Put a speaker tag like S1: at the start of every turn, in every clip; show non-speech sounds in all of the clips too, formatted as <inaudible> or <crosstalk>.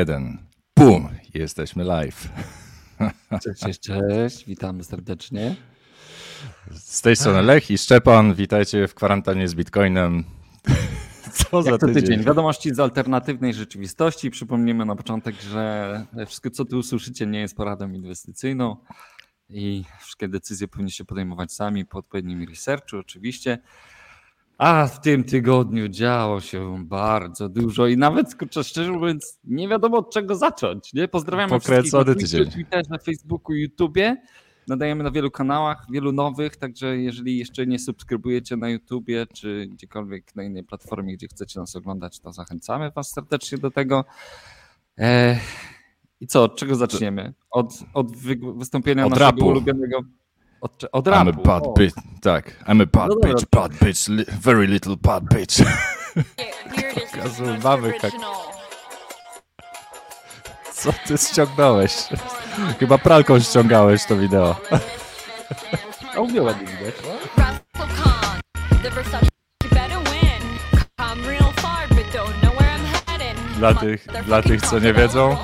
S1: 3, 2, 1. Bum! Jesteśmy live. <laughs>
S2: Cześć, cześć, cześć. Witamy serdecznie.
S1: Z tej strony Lech i Szczepan. Witajcie w kwarantannie z Bitcoinem. <laughs>
S2: Co za tydzień? tydzień? Wiadomości z alternatywnej rzeczywistości. Przypomnijmy na początek, że wszystko, co tu usłyszycie, nie jest poradą inwestycyjną i wszystkie decyzje powinniście podejmować sami po odpowiednim researchu, oczywiście. A w tym tygodniu działo się bardzo dużo i nawet kurczę, szczerze mówiąc, nie wiadomo od czego zacząć. Nie? Pozdrawiamy
S1: Pokręcony
S2: wszystkich na Twitterze, Facebooku, YouTubie. Nadajemy na wielu kanałach, wielu nowych, także jeżeli jeszcze nie subskrybujecie na YouTubie czy gdziekolwiek na innej platformie, gdzie chcecie nas oglądać, to zachęcamy Was serdecznie do tego. Eee, I co, od czego zaczniemy? Od, od wystąpienia od naszego rapu. ulubionego od, od rapu.
S1: I'm a bad bitch, tak. I'm a bad no bitch, bad bitch, li very little bad bitch. Mamy jak... Co ty ściągnąłeś? Chyba pralką ściągałeś to wideo.
S2: A umie ładnie widać.
S1: Dla tych, dla tych, co nie wiedzą,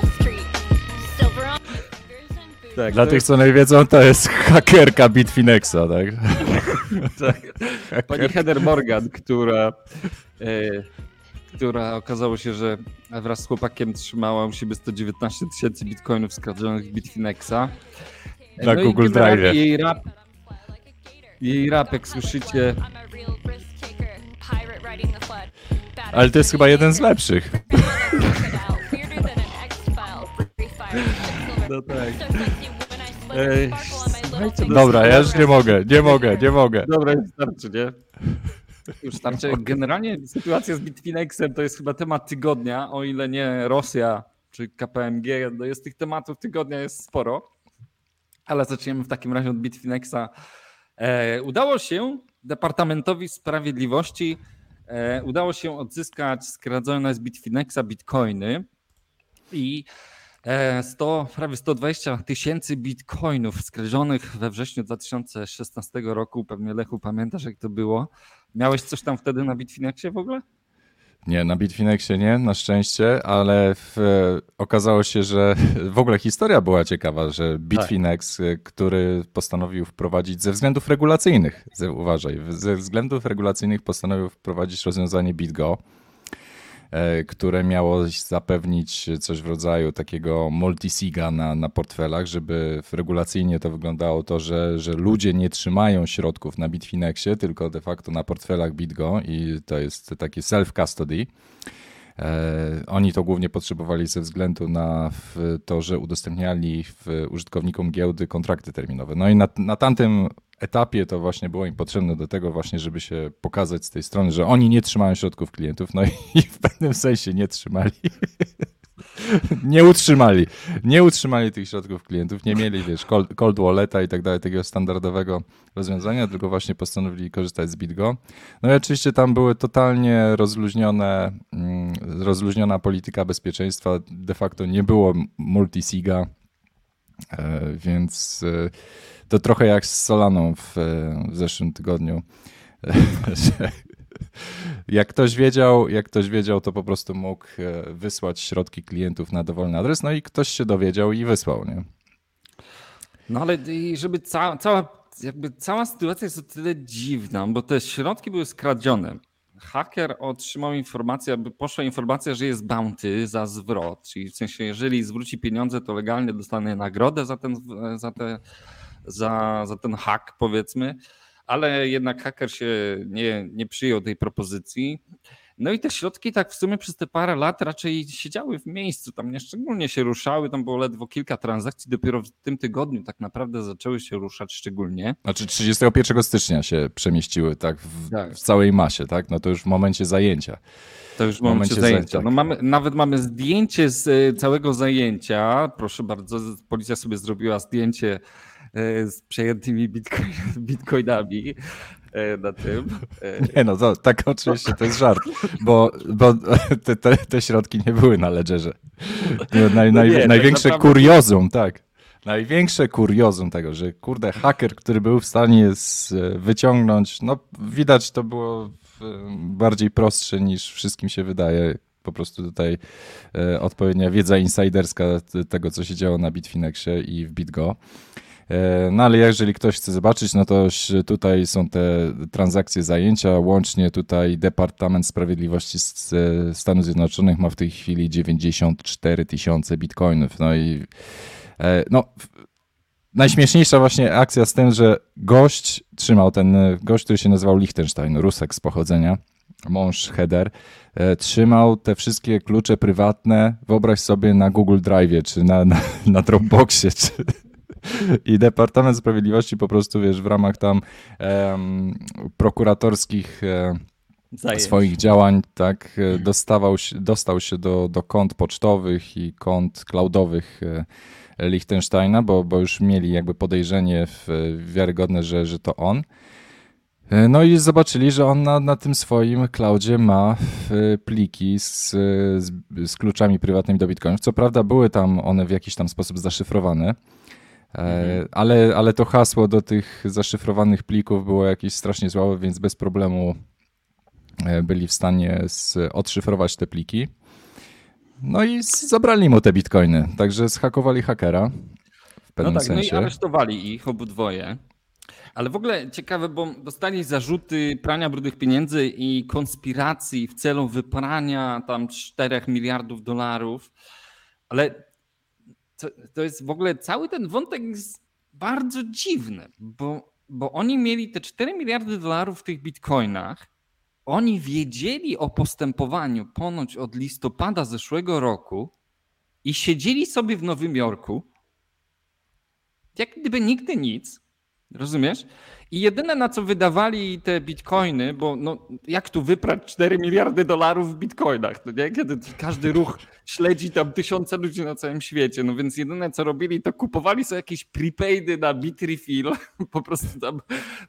S1: tak, Dla tych, jest... co nie wiedzą, to jest hakerka Bitfinexa, tak? <laughs>
S2: tak. Pani Heather Morgan, która, e, która okazało się, że wraz z chłopakiem trzymała u siebie 119 tysięcy bitcoinów skradzionych z Bitfinexa.
S1: Na no Google Drive.
S2: Jej rap, jej rap, jak słyszycie,
S1: ale to jest chyba jeden z lepszych. <laughs>
S2: No tak.
S1: Ej, Dobra, ja już nie mogę, nie mogę, nie mogę.
S2: Dobra, już starczy, nie? Już starczy. Generalnie sytuacja z Bitfinexem to jest chyba temat tygodnia, o ile nie Rosja czy KPMG, no jest tych tematów tygodnia jest sporo. Ale zaczniemy w takim razie od Bitfinexa. E, udało się Departamentowi Sprawiedliwości e, udało się odzyskać skradzone z Bitfinexa bitcoiny i 100, e, prawie 120 tysięcy bitcoinów skradzionych we wrześniu 2016 roku. Pewnie Lechu pamiętasz, jak to było. Miałeś coś tam wtedy na Bitfinexie w ogóle?
S1: Nie, na Bitfinexie nie, na szczęście, ale w, okazało się, że <laughs> w ogóle historia była ciekawa, że Bitfinex, tak. który postanowił wprowadzić ze względów regulacyjnych, uważaj, ze względów regulacyjnych postanowił wprowadzić rozwiązanie BitGo, które miało zapewnić coś w rodzaju takiego multisiga na, na portfelach, żeby regulacyjnie to wyglądało to, że, że ludzie nie trzymają środków na Bitfinexie, tylko de facto na portfelach BitGo i to jest taki self-custody. E, oni to głównie potrzebowali ze względu na to, że udostępniali użytkownikom giełdy kontrakty terminowe. No i na, na tamtym etapie to właśnie było im potrzebne do tego właśnie, żeby się pokazać z tej strony, że oni nie trzymają środków klientów, no <laughs> i w pewnym sensie nie trzymali. <laughs> nie utrzymali. Nie utrzymali tych środków klientów, nie mieli, wiesz, cold, cold walleta i tak dalej, takiego standardowego rozwiązania, tylko właśnie postanowili korzystać z BitGo. No i oczywiście tam były totalnie rozluźnione, mm, rozluźniona polityka bezpieczeństwa, de facto nie było multisiga, e, więc e, to trochę jak z Solaną w, e, w zeszłym tygodniu. <laughs> jak ktoś wiedział, jak ktoś wiedział, to po prostu mógł e, wysłać środki klientów na dowolny adres, no i ktoś się dowiedział i wysłał, nie?
S2: No ale żeby ca cała, jakby cała sytuacja jest o tyle dziwna, bo te środki były skradzione. Haker otrzymał informację, poszła informacja, że jest bounty za zwrot, czyli w sensie, jeżeli zwróci pieniądze, to legalnie dostanie nagrodę za, ten, za te za, za ten hak, powiedzmy, ale jednak haker się nie, nie przyjął tej propozycji. No i te środki tak w sumie przez te parę lat raczej siedziały w miejscu, tam nie szczególnie się ruszały, tam było ledwo kilka transakcji, dopiero w tym tygodniu tak naprawdę zaczęły się ruszać szczególnie.
S1: Znaczy 31 stycznia się przemieściły tak w, tak. w całej masie, tak? No to już w momencie zajęcia.
S2: To już w momencie, momencie zajęcia. No mamy, nawet mamy zdjęcie z e, całego zajęcia. Proszę bardzo, policja sobie zrobiła zdjęcie z przejętymi bitcoin, bitcoinami e, na tym.
S1: E, nie no, to, tak oczywiście to jest żart, bo, bo te, te, te środki nie były na ledgerze. Naj, no nie, tak największe tak kuriozum, tak. Największe kuriozum tego, że kurde, haker, który był w stanie wyciągnąć, no widać to było bardziej prostsze niż wszystkim się wydaje. po prostu tutaj e, odpowiednia wiedza insiderska tego, co się działo na Bitfinexie i w BitGo. E, no ale jeżeli ktoś chce zobaczyć, no to tutaj są te transakcje zajęcia. Łącznie tutaj Departament Sprawiedliwości Stanów Zjednoczonych ma w tej chwili 94 tysiące bitcoinów. No i e, no, najśmieszniejsza właśnie akcja z tym, że gość trzymał ten, gość, który się nazywał Liechtenstein, Rusek z pochodzenia, mąż Heder, e, trzymał te wszystkie klucze prywatne, wyobraź sobie na Google Drive, czy na, na, na Dropboxie, czy, i Departament Sprawiedliwości po prostu, wiesz, w ramach tam um, prokuratorskich e, Zajęć. swoich działań, tak, e, dostawał się, dostał się do, do kont pocztowych i kont cloudowych e, Liechtensteina, bo, bo już mieli jakby podejrzenie w, wiarygodne, że, że to on. E, no i zobaczyli, że on na, na tym swoim cloudzie ma pliki z, z, z kluczami prywatnymi do bitcoinów. Co prawda były tam one w jakiś tam sposób zaszyfrowane, Mhm. Ale, ale to hasło do tych zaszyfrowanych plików było jakieś strasznie złe, więc bez problemu e, byli w stanie odszyfrować te pliki. No i zabrali mu te bitcoiny. Także zhakowali hakera w pewnym no tak, sensie.
S2: No i aresztowali ich obudwoje. Ale w ogóle ciekawe, bo dostali zarzuty prania brudnych pieniędzy i konspiracji w celu wyprania tam 4 miliardów dolarów. Ale to, to jest w ogóle cały ten wątek jest bardzo dziwny, bo, bo oni mieli te 4 miliardy dolarów w tych bitcoinach. Oni wiedzieli o postępowaniu ponoć od listopada zeszłego roku i siedzieli sobie w Nowym Jorku, jak gdyby nigdy nic. Rozumiesz? I jedyne na co wydawali te bitcoiny, bo no, jak tu wyprać 4 miliardy dolarów w bitcoinach, no nie? kiedy każdy ruch śledzi tam tysiące ludzi na całym świecie, no więc jedyne co robili to kupowali sobie jakieś prepaidy na Bitrefill, <laughs> po prostu tam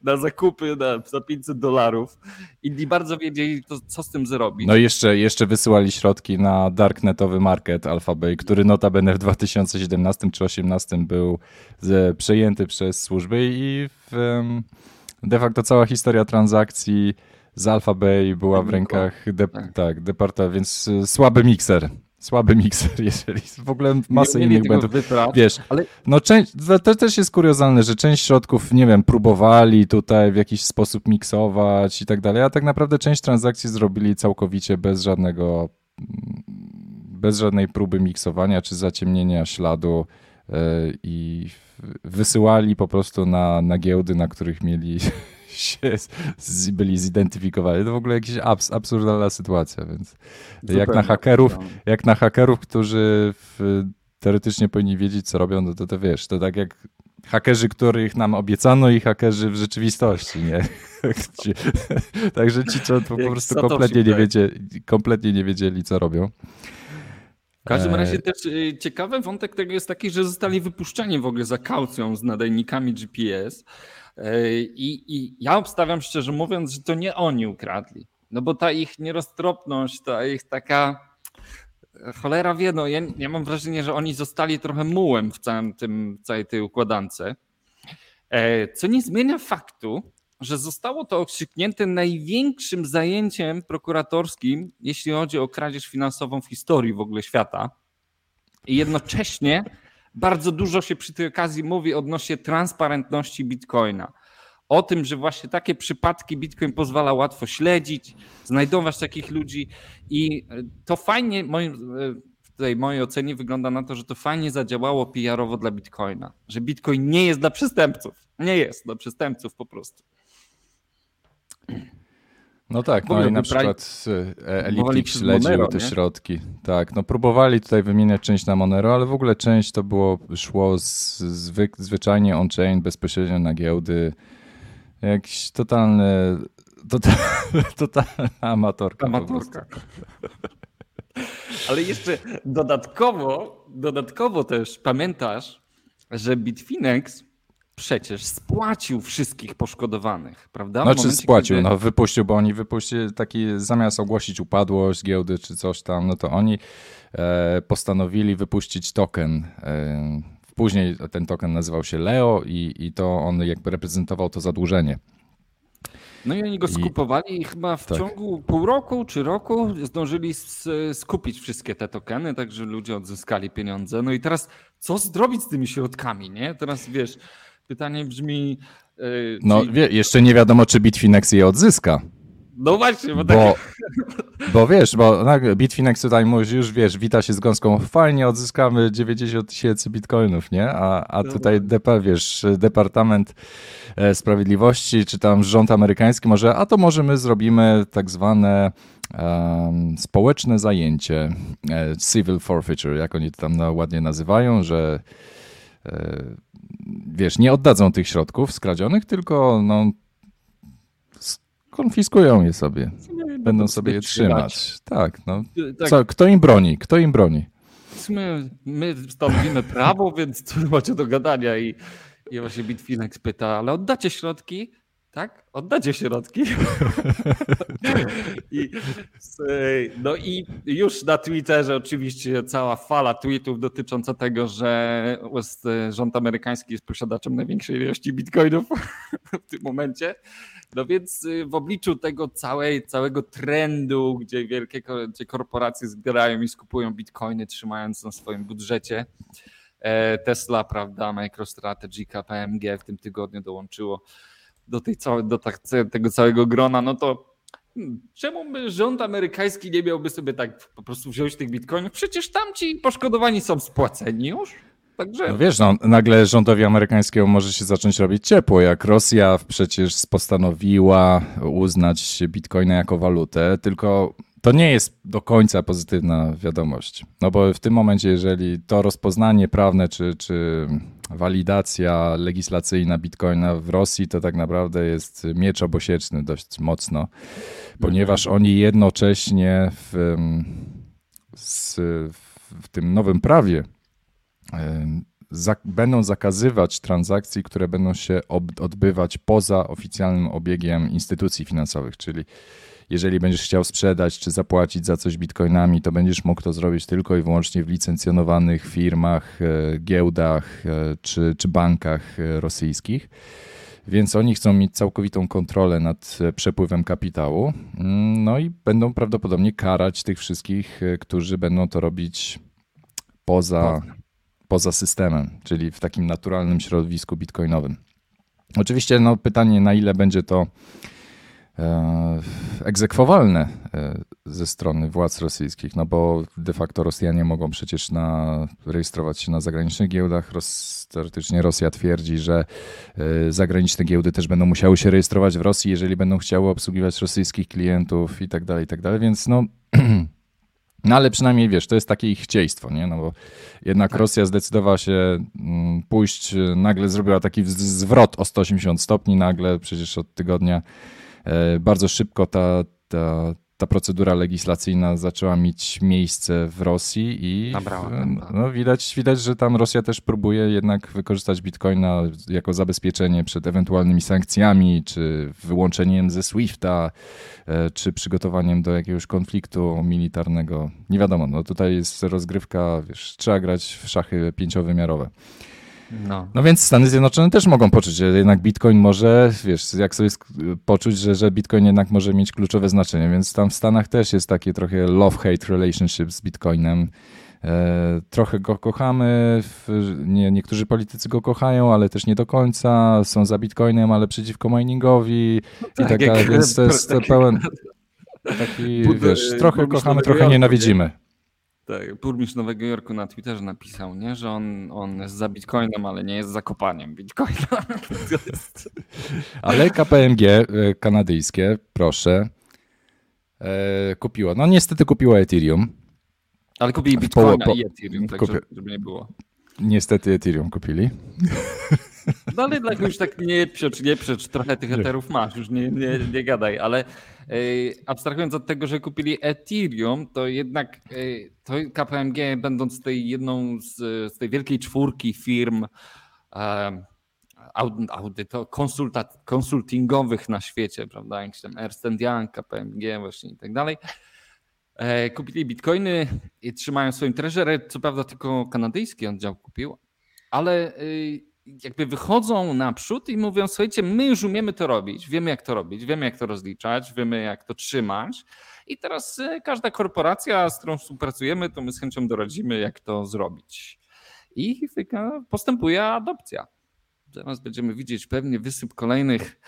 S2: na zakupy na, za 500 dolarów i nie bardzo wiedzieli to, co z tym zrobić.
S1: No i jeszcze, jeszcze wysyłali środki na darknetowy market Alphabay, który notabene w 2017 czy 2018 był przejęty przez służby i w, de facto cała historia transakcji z Alpha Bay była w rękach de, tak. tak, departa, więc y, słaby mikser. Słaby mikser, <laughs> jeżeli w ogóle masę innych błędów. Wiesz, ale... no część, to też jest kuriozalne, że część środków, nie wiem, próbowali tutaj w jakiś sposób miksować i tak dalej, a tak naprawdę część transakcji zrobili całkowicie bez żadnego, bez żadnej próby miksowania czy zaciemnienia śladu i wysyłali po prostu na, na giełdy, na których mieli <laughs> się byli zidentyfikowani. To w ogóle jakaś abs, absurdalna sytuacja, więc Zupełnie jak na hakerów, jak na hakerów, którzy w, teoretycznie powinni wiedzieć, co robią, no to, to wiesz, to tak jak hakerzy, których nam obiecano i hakerzy w rzeczywistości, nie? <laughs> <laughs> Także ci, co po prostu kompletnie nie, wiedzieli, kompletnie nie wiedzieli, co robią.
S2: W każdym e, razie też y, ciekawy wątek tego jest taki, że zostali wypuszczeni w ogóle za kaucją z nadajnikami GPS. E, I, I ja obstawiam szczerze mówiąc, że to nie oni ukradli. No bo ta ich nieroztropność, ta ich taka cholera wie, no ja, ja mam wrażenie, że oni zostali trochę mułem w całym tym, całej tej układance. E, co nie zmienia faktu, że zostało to okrzyknięte największym zajęciem prokuratorskim, jeśli chodzi o kradzież finansową w historii w ogóle świata. I jednocześnie bardzo dużo się przy tej okazji mówi odnośnie transparentności Bitcoina. O tym, że właśnie takie przypadki Bitcoin pozwala łatwo śledzić, znajdować takich ludzi i to fajnie, moim, w mojej ocenie wygląda na to, że to fajnie zadziałało PR-owo dla Bitcoina, że Bitcoin nie jest dla przestępców. Nie jest dla przestępców po prostu.
S1: No tak, no i na przykład Elliptic śledził te środki. Tak, no próbowali tutaj wymieniać część na Monero, ale w ogóle część to było, szło z, zwyk, zwyczajnie on-chain, bezpośrednio na giełdy. Jakiś totalny, total, <laughs> totalna amatorka. Amatorka.
S2: Ale jeszcze dodatkowo, dodatkowo też pamiętasz, że Bitfinex przecież spłacił wszystkich poszkodowanych, prawda?
S1: No czy spłacił, kiedy... no wypuścił, bo oni wypuścili taki, zamiast ogłosić upadłość giełdy czy coś tam, no to oni e, postanowili wypuścić token. E, później ten token nazywał się Leo i, i to on jakby reprezentował to zadłużenie.
S2: No i oni go skupowali i chyba w tak. ciągu pół roku czy roku zdążyli skupić wszystkie te tokeny, tak że ludzie odzyskali pieniądze. No i teraz co zrobić z tymi środkami, nie? Teraz wiesz, pytanie brzmi...
S1: Yy, no czy... wie, jeszcze nie wiadomo, czy Bitfinex je odzyska.
S2: No właśnie,
S1: bo, bo, tak... bo wiesz, bo tak, Bitfinex tutaj mówi, już wiesz, wita się z gąską, fajnie odzyskamy 90 tysięcy bitcoinów, nie? A, a no tutaj depa, wiesz, Departament e, Sprawiedliwości, czy tam rząd amerykański może, a to może my zrobimy tak zwane um, społeczne zajęcie, e, civil forfeiture, jak oni to tam ładnie nazywają, że wiesz, nie oddadzą tych środków skradzionych, tylko no konfiskują je sobie. Będą sobie je trzymać. Tak, no. Tak. Co, kto im broni? Kto im broni?
S2: Sumie my stanowimy prawo, więc co macie do gadania i, i właśnie Bitfinex pyta, ale oddacie środki? Tak? Oddacie środki. <laughs> I, no i już na Twitterze oczywiście cała fala tweetów dotycząca tego, że rząd amerykański jest posiadaczem największej ilości bitcoinów <laughs> w tym momencie. No więc y, w obliczu tego całej, całego trendu, gdzie wielkie gdzie korporacje zbierają i skupują bitcoiny, trzymając na swoim budżecie, e, Tesla, prawda, MicroStrategy, KPMG w tym tygodniu dołączyło do, tej całe, do tak, tego całego grona, no to hmm, czemu by rząd amerykański nie miałby sobie tak po prostu wziąć tych bitcoinów? Przecież tam ci poszkodowani są spłaceni już. Także...
S1: No wiesz, no, nagle rządowi amerykańskiemu może się zacząć robić ciepło, jak Rosja przecież postanowiła uznać bitcoina jako walutę, tylko to nie jest do końca pozytywna wiadomość. No bo w tym momencie, jeżeli to rozpoznanie prawne czy, czy walidacja legislacyjna bitcoina w Rosji, to tak naprawdę jest miecz obosieczny dość mocno, ponieważ oni jednocześnie w, w tym nowym prawie będą zakazywać transakcji, które będą się odbywać poza oficjalnym obiegiem instytucji finansowych, czyli jeżeli będziesz chciał sprzedać czy zapłacić za coś bitcoinami, to będziesz mógł to zrobić tylko i wyłącznie w licencjonowanych firmach, e, giełdach e, czy, czy bankach e, rosyjskich. Więc oni chcą mieć całkowitą kontrolę nad przepływem kapitału. Mm, no i będą prawdopodobnie karać tych wszystkich, którzy będą to robić poza, poza systemem, czyli w takim naturalnym środowisku bitcoinowym. Oczywiście no, pytanie, na ile będzie to egzekwowalne e, ze strony władz rosyjskich, no bo de facto Rosjanie mogą przecież na, rejestrować się na zagranicznych giełdach. Ros, teoretycznie Rosja twierdzi, że e, zagraniczne giełdy też będą musiały się rejestrować w Rosji, jeżeli będą chciały obsługiwać rosyjskich klientów i tak dalej, i tak dalej, więc no <clears throat> No ale przynajmniej wiesz, to jest takie ich chcieństwo, nie? No bo jednak tak. Rosja zdecydowała się mm, pójść, nagle zrobiła taki zwrot o 180 stopni, nagle przecież od tygodnia e, bardzo szybko ta, ta, ta procedura legislacyjna zaczęła mieć miejsce w Rosji i no, widać, widać, że tam Rosja też próbuje jednak wykorzystać bitcoina jako zabezpieczenie przed ewentualnymi sankcjami, czy wyłączeniem ze SWIFTA, e, czy przygotowaniem do jakiegoś konfliktu militarnego. Nie wiadomo, no tutaj jest rozgrywka, wiesz, trzeba grać w szachy pięciowymiarowe. No. no więc Stany Zjednoczone też mogą poczuć, że jednak Bitcoin może, wiesz, jak sobie poczuć, że, że Bitcoin jednak może mieć kluczowe znaczenie, więc tam w Stanach też jest takie trochę love-hate relationship z Bitcoinem. E, trochę go kochamy, nie, niektórzy politycy go kochają, ale też nie do końca, są za Bitcoinem, ale przeciwko miningowi no tak, i tak dalej, więc to <laughs> jest taki, pełen taki, wiesz, trochę kochamy, trochę nienawidzimy.
S2: Tak, burmistrz Nowego Jorku na Twitterze napisał, nie, że on, on jest za bitcoinem, ale nie jest za kopaniem bitcoina. <laughs> Jest...
S1: Ale KPMG e, kanadyjskie, proszę, e, kupiło. No niestety kupiło Ethereum.
S2: Ale kupili bitcoina po, po, i Ethereum, tak kupi... żeby nie było.
S1: Niestety Ethereum kupili.
S2: No ale tak już tak nie przecz, nie przecz, trochę tych Etherów masz, już nie, nie, nie gadaj, ale abstrahując od tego, że kupili Ethereum, to jednak to KPMG będąc tej jedną z, z tej wielkiej czwórki firm audyto, konsultat, konsultingowych na świecie, prawda, jak tam Ernst Young, KPMG właśnie i tak dalej, e, kupili bitcoiny i trzymają swoim treasury, co prawda tylko kanadyjski oddział kupił, ale jakby wychodzą naprzód i mówią: Słuchajcie, my już umiemy to robić, wiemy jak to robić, wiemy jak to rozliczać, wiemy jak to trzymać. I teraz e, każda korporacja, z którą współpracujemy, to my z chęcią doradzimy, jak to zrobić. I postępuje adopcja. Zaraz będziemy widzieć pewnie wysyp kolejnych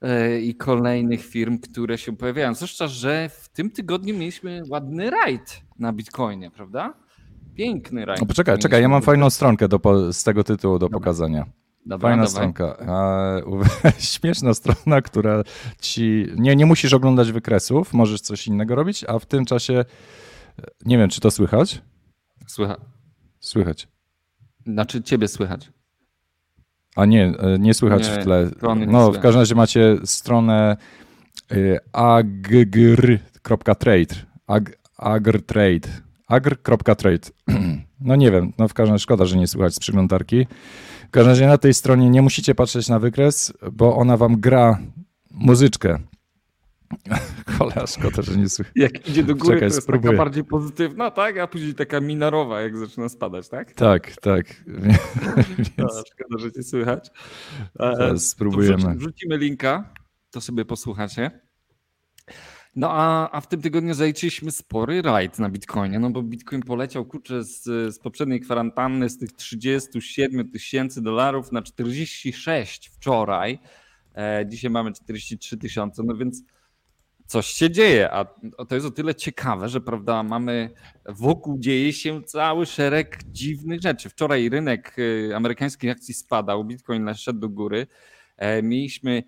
S2: e, i kolejnych firm, które się pojawiają. Zwłaszcza, że w tym tygodniu mieliśmy ładny rajd na Bitcoinie, prawda? Piękny.
S1: No poczekaj, czekaj, ja mam fajną stronkę do, z tego tytułu do Dobra. pokazania.
S2: Dobra,
S1: Fajna dawaj. stronka. <laughs> śmieszna strona, która ci. Nie, nie musisz oglądać wykresów, możesz coś innego robić, a w tym czasie. Nie wiem, czy to słychać?
S2: Słychać.
S1: Słychać.
S2: Znaczy, ciebie słychać.
S1: A nie, e, nie słychać nie, w tle. No, w każdym razie macie stronę y, agr.trade. Ag, agrtrade. agr.trade. <clears throat> No nie wiem, no w każdym razie szkoda, że nie słychać z przeglądarki. W każdym razie na tej stronie nie musicie patrzeć na wykres, bo ona wam gra muzyczkę. <laughs> Cholera, szkoda, że nie słychać.
S2: Jak idzie do góry, Czekaj, to jest spróbuję. taka bardziej pozytywna, tak? A później taka minarowa, jak zaczyna spadać, tak?
S1: Tak, tak.
S2: Więc... <laughs> No, szkoda, że nie słychać.
S1: Teraz spróbujemy.
S2: Wrzucimy linka, to sobie posłuchacie. No a, a w tym tygodniu zaliczyliśmy spory rajd na Bitcoinie, no bo Bitcoin poleciał kurczę z, z poprzedniej kwarantanny z tych 37 tysięcy dolarów na 46 wczoraj. E, dzisiaj mamy 43 tysiące, no więc coś się dzieje, a to jest o tyle ciekawe, że prawda, mamy wokół dzieje się cały szereg dziwnych rzeczy. Wczoraj rynek e, amerykańskich akcji spadał, Bitcoin szedł do góry. E, mieliśmy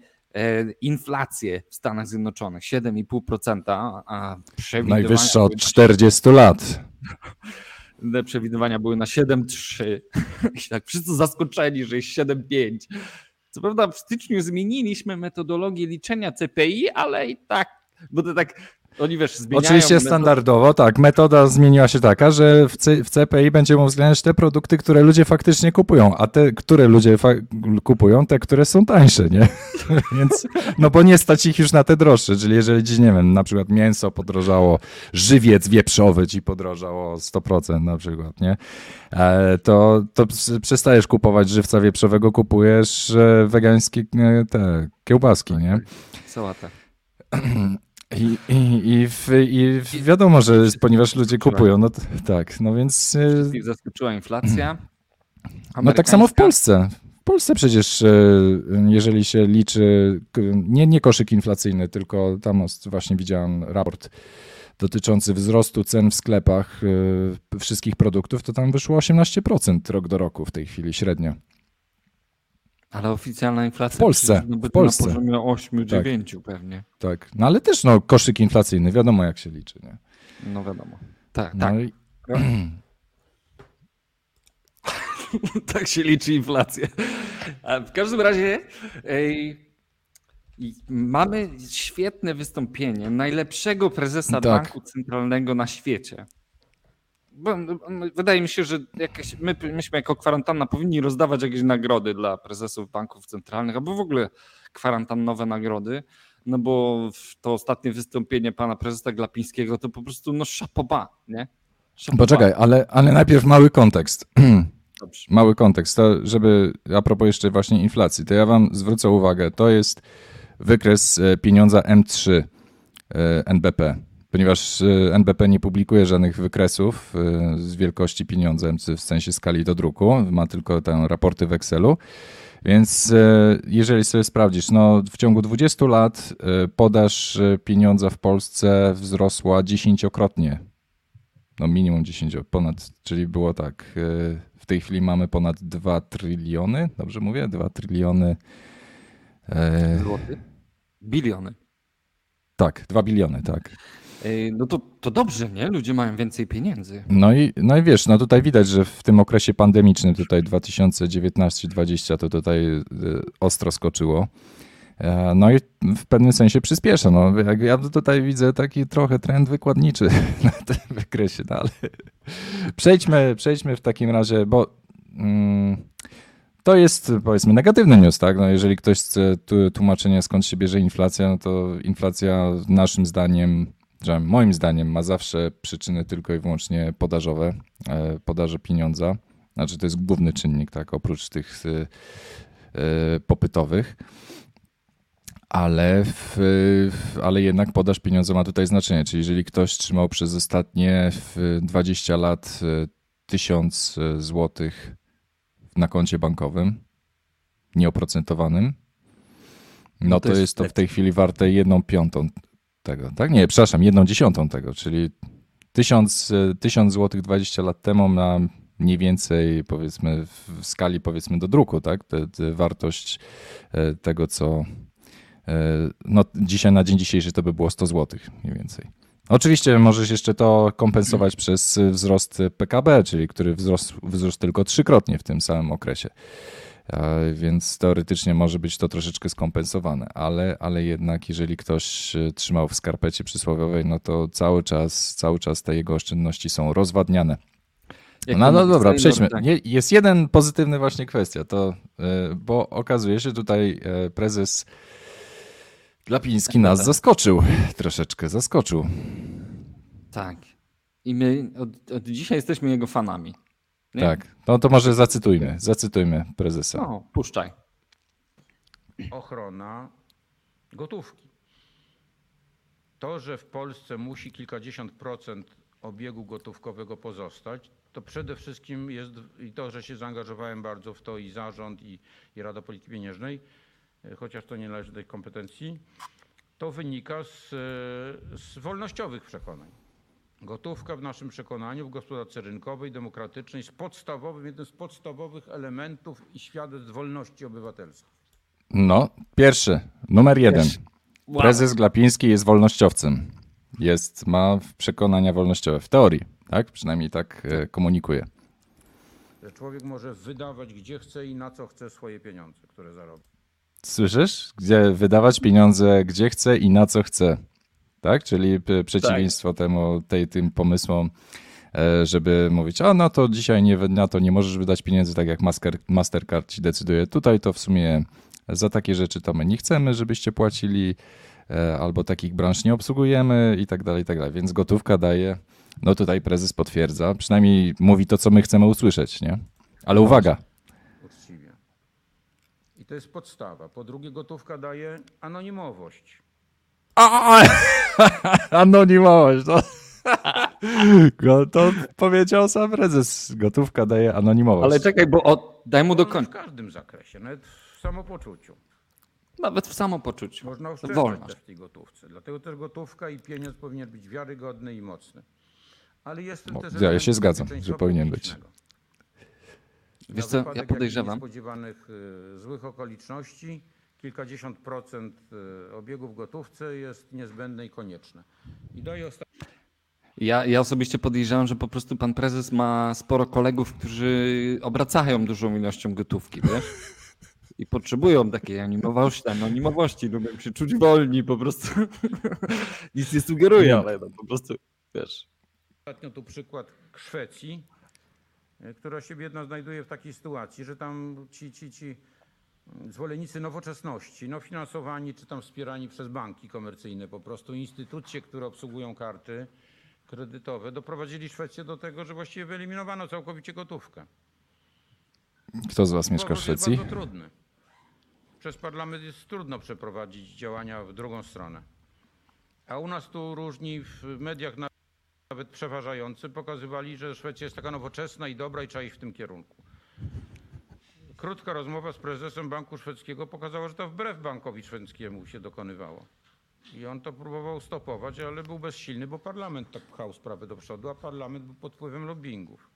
S2: inflację w Stanach Zjednoczonych 7,5%, a
S1: przewidywania. Najwyższa od 40 lat. <laughs>
S2: Przewidywania były na 7,3. <laughs> I tak wszyscy zaskoczeni, że jest 7,5. Co prawda w styczniu zmieniliśmy metodologię liczenia CPI, ale i tak, bo to tak oni wiesz, zmieniają.
S1: Oczywiście standardowo, tak. Metoda zmieniła się taka, że w, C, w CPI będziemy uwzględniać te produkty, które ludzie faktycznie kupują, a te, które ludzie kupują, te, które są tańsze, nie? <laughs> Więc, no bo nie stać ich już na te droższe, czyli jeżeli dziś, nie wiem, na przykład mięso podrożało, żywiec wieprzowy ci podrożało 100% na przykład, nie? E, to, to przestajesz kupować żywca wieprzowego, kupujesz e, wegańskie e, te kiełbaski, nie?
S2: Sałata. <clears throat>
S1: I, i, i, w, i wiadomo, że ponieważ ludzie kupują, no tak, no więc...
S2: Wszystkich zaskoczyła inflacja.
S1: No tak samo w Polsce. W Polsce przecież, e, jeżeli się liczy, nie, nie koszyk inflacyjny, tylko tam właśnie widziałem raport dotyczący wzrostu cen w sklepach e, wszystkich produktów, to tam wyszło 18% rok do roku w tej chwili średnio.
S2: Ale oficjalna inflacja
S1: w Polsce, w Polsce.
S2: na poziomie 8-9 tak. pewnie.
S1: Tak, no ale też no, koszyk inflacyjny, wiadomo jak się liczy. Nie?
S2: No wiadomo. Tak, no tak. I... <clears throat> tak się liczy inflacja. A w każdym razie ej, mamy świetne wystąpienie najlepszego prezesa tak. banku centralnego na świecie. Bo, wydaje mi się, że jakieś, my, myśmy jako kwarantanna powinni rozdawać jakieś nagrody dla prezesów banków centralnych, albo w ogóle kwarantannowe nagrody, no bo to ostatnie wystąpienie pana prezesa Glapińskiego to po prostu no szapoba, nie?
S1: Szapoba. Poczekaj, ale, ale najpierw mały kontekst. <clears throat> Dobrze. Mały kontekst, to żeby a propos jeszcze właśnie inflacji, to ja wam zwrócę uwagę, to jest wykres e, pieniądza M3 e, NBP ponieważ y, NBP nie publikuje żadnych wykresów y, z wielkości pieniądza, w sensie skali do druku, ma tylko te raporty w Excelu. Więc y, jeżeli sobie sprawdzisz, no w ciągu 20 lat podaż pieniądza w Polsce wzrosła dziesięciokrotnie. No minimum 10, ponad, czyli było tak. W tej chwili mamy ponad 2 tryliony, dobrze mówię? 2 tryliony.
S2: Złoty? Biliony.
S1: Tak, 2 biliony, tak.
S2: No to, to dobrze, nie? Ludzie mają więcej pieniędzy.
S1: No i, no i wiesz, no tutaj widać, że w tym okresie pandemicznym, tutaj 2019-2020, to tutaj y, ostro skoczyło. E, no i w pewnym sensie przyspiesza. No, ja tutaj widzę taki trochę trend wykładniczy <laughs> na tym wykresie, no ale przejdźmy, przejdźmy w takim razie, bo mm, to jest powiedzmy negatywny news, tak? No, jeżeli ktoś chce tłumaczenie skąd się bierze inflacja, no to inflacja naszym zdaniem że moim zdaniem ma zawsze przyczyny tylko i wyłącznie podażowe, e, podaże pieniądza. Znaczy to jest główny czynnik, tak, oprócz tych popytowych ale, w, ale jednak podaż pieniądza ma tutaj znaczenie. Czyli jeżeli ktoś trzymał przez ostatnie 20 lat 1000 zł na koncie bankowym, nieoprocentowanym, no, no to, to, jest to w tej chwili warte jedną piątą tego, tak? Nie, przepraszam, jedną dziesiątą tego, czyli 1000, 1000 zł 20 lat temu na mniej więcej powiedzmy w skali powiedzmy do druku, tak? Te, te wartość e, tego, co e, no dzisiaj na dzień dzisiejszy to by było 100 zł mniej więcej. Oczywiście możesz jeszcze to kompensować przez wzrost PKB, czyli który wzrósł, wzrósł tylko trzykrotnie w tym samym okresie. Więc teoretycznie może być to troszeczkę skompensowane, ale, ale jednak jeżeli ktoś trzymał w skarpecie przysłowiowej, no to cały czas, cały czas te jego oszczędności są rozwadniane. No, no dobra, przejdźmy. Jest jeden pozytywny właśnie kwestia, to, e, bo okazuje się tutaj e, prezes Glapiński <laughs> nas tak. zaskoczył, troszeczkę zaskoczył.
S2: Tak. I my od, od dzisiaj jesteśmy jego fanami.
S1: Nie? Tak, no to może zacytujmy, zacytujmy prezesa.
S2: No, puszczaj.
S3: Ochrona gotówki. To, że w Polsce musi kilkadziesiąt procent obiegu gotówkowego pozostać, to przede wszystkim jest i to, że się zaangażowałem bardzo w to i zarząd, i, i Rada Polityki Pieniężnej, e, chociaż to nie należy do tej kompetencji, to wynika z, z wolnościowych przekonań. Gotówka w naszym przekonaniu w gospodarce rynkowej, demokratycznej jest podstawowym, jednym z podstawowych elementów i świadectw wolności obywatelskich.
S1: No, pierwszy, numer jeden. Wow. Prezes Glapiński jest wolnościowcem. Jest, ma przekonania wolnościowe w teorii, tak? Przynajmniej tak e, komunikuje.
S3: Że człowiek może wydawać gdzie chce i na co chce swoje pieniądze, które zarobi.
S1: Słyszysz? Gdzie wydawać pieniądze gdzie chce i na co chce tak? Czyli przeciwieństwo tak. temu, tej, tym pomysłom, e, żeby mówić, a no to dzisiaj nie, na to nie możesz wydać pieniędzy, tak jak Master, Mastercard ci decyduje. Tutaj to w sumie za takie rzeczy to my nie chcemy, żebyście płacili, e, albo takich branż nie obsługujemy i tak dalej, i tak dalej. Więc gotówka daje, no tutaj prezes potwierdza, przynajmniej mówi to, co my chcemy usłyszeć, nie? Ale uwaga.
S3: Uczciwie. I to jest podstawa. Po drugie, gotówka daje anonimowość. <laughs>
S1: Anonimowość. No. <laughs> To powiedział sam prezes. Gotówka daje anonimowość.
S2: Ale czekaj, bo od, daj mu do końca.
S3: W każdym zakresie, nawet w samopoczuciu.
S2: Nawet w samopoczuciu.
S3: Można oszczędzać też w tej gotówce. Dlatego też gotówka i pieniądz powinien być wiarygodny i mocny. Ale jest no, też
S1: ja się zgadzam, że powinien być.
S2: Wiesz co, ja podejrzewam.
S3: Niespodziewanych y, złych okoliczności kilkadziesiąt procent y, obiegu w gotówce jest niezbędne i konieczne. I daje ostatni...
S2: Ja, ja osobiście podejrzewam, że po prostu pan prezes ma sporo kolegów, którzy obracają dużą ilością gotówki, wiesz? I potrzebują takiej animowości, anonimowości, lubią się czuć wolni, po prostu <laughs> nic nie sugeruje, ale no, po prostu, wiesz.
S3: Ostatnio tu przykład Szwecji, y, która się biedna znajduje w takiej sytuacji, że tam ci, ci, ci zwolennicy nowoczesności, no finansowani czy tam wspierani przez banki komercyjne, po prostu instytucje, które obsługują karty kredytowe, doprowadzili Szwecję do tego, że właściwie wyeliminowano całkowicie gotówkę.
S1: Kto z Was mieszka w Szwecji?
S3: Jest bardzo trudny. Przez parlament jest trudno przeprowadzić działania w drugą stronę. A u nas tu różni w mediach nawet przeważający pokazywali, że Szwecja jest taka nowoczesna i dobra i trzeba iść w tym kierunku. Krótka rozmowa z prezesem Banku Szwedzkiego pokazała, że to wbrew bankowi szwedzkiemu się dokonywało. I on to próbował stopować, ale był bezsilny, bo parlament tak pchał sprawę do przodu, a parlament był pod wpływem lobbyingów.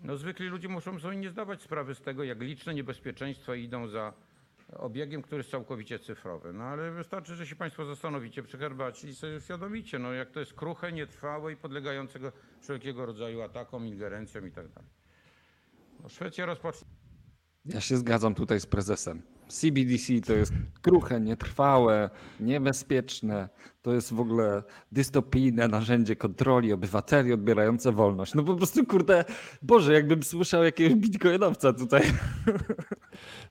S3: No, zwykli ludzie muszą sobie nie zdawać sprawy z tego, jak liczne niebezpieczeństwa idą za obiegiem, który jest całkowicie cyfrowy. No ale wystarczy, że się Państwo zastanowicie przy herbacie i sobie uświadomicie, no, jak to jest kruche, nietrwałe i podlegającego wszelkiego rodzaju atakom, ingerencjom i tak. No, Szwecja rozpocznie.
S2: Ja się zgadzam tutaj z prezesem. CBDC to jest kruche, nietrwałe, niebezpieczne. To jest w ogóle dystopijne narzędzie kontroli obywateli odbierające wolność. No po prostu, kurde, Boże, jakbym słyszał jakiegoś bitcoinowca tutaj. <laughs>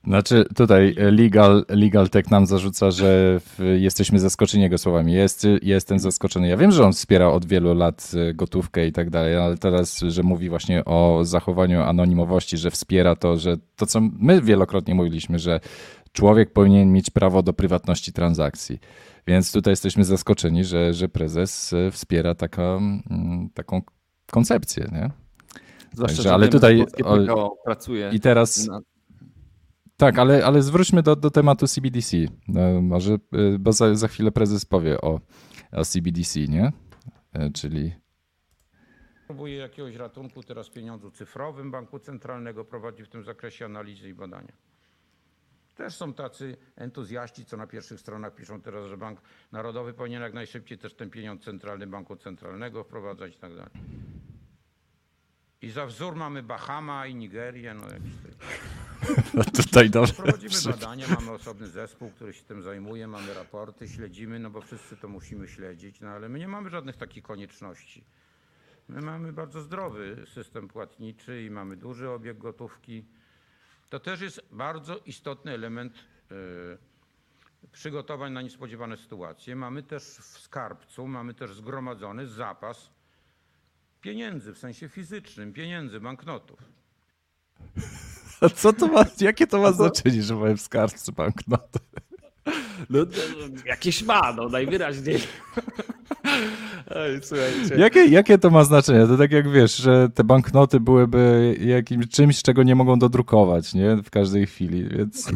S1: Znaczy tutaj Legal, Legal Tech nam zarzuca, że jesteśmy zaskoczeni jego słowami. Jest, jestem zaskoczony. Ja wiem, że on wspiera od wielu lat e, gotówkę i tak dalej, ale teraz, że mówi właśnie o zachowaniu anonimowości, że wspiera to, że to, co my wielokrotnie mówiliśmy, że człowiek powinien mieć prawo do prywatności transakcji. Więc tutaj jesteśmy zaskoczeni, że, że prezes e, wspiera taka, mm, taką koncepcję, nie?
S2: Zwłaszcza, Także, ale tutaj o, pracuje.
S1: I teraz. Na... Tak, ale, ale zwróćmy do, do tematu CBDC. No, może, e, bo za, za chwilę prezes powie o, o CBDC, nie? E, czyli.
S3: Próbuje jakiegoś ratunku teraz pieniądzu cyfrowym Banku Centralnego, prowadzi w tym zakresie analizy i badania. Też są tacy entuzjaści, co na pierwszych stronach piszą teraz, że Bank Narodowy powinien jak najszybciej też ten pieniądz centralny Banku Centralnego wprowadzać i tak dalej. I za wzór mamy Bahama i Nigerię. No, jakiś <laughs>
S1: no tutaj dobrze.
S3: Prowadzimy badania, mamy osobny zespół, który się tym zajmuje, mamy raporty, śledzimy, no bo wszyscy to musimy śledzić, no ale my nie mamy żadnych takich konieczności. My mamy bardzo zdrowy system płatniczy i mamy duży obieg gotówki. To też jest bardzo istotny element e, przygotowań na niespodziewane sytuacje. Mamy też w skarbcu, mamy też zgromadzony zapas pieniędzy w sensie fizycznym, pieniędzy, banknotów.
S1: A co to ma, jakie to ma znaczenie, że mamy w skarbcu banknoty?
S2: No, jakieś ma, no najwyraźniej.
S1: Ej, jakie, jakie to ma znaczenie? To tak jak wiesz, że te banknoty byłyby jakimś czymś, czego nie mogą dodrukować, nie? W każdej chwili, więc... <laughs>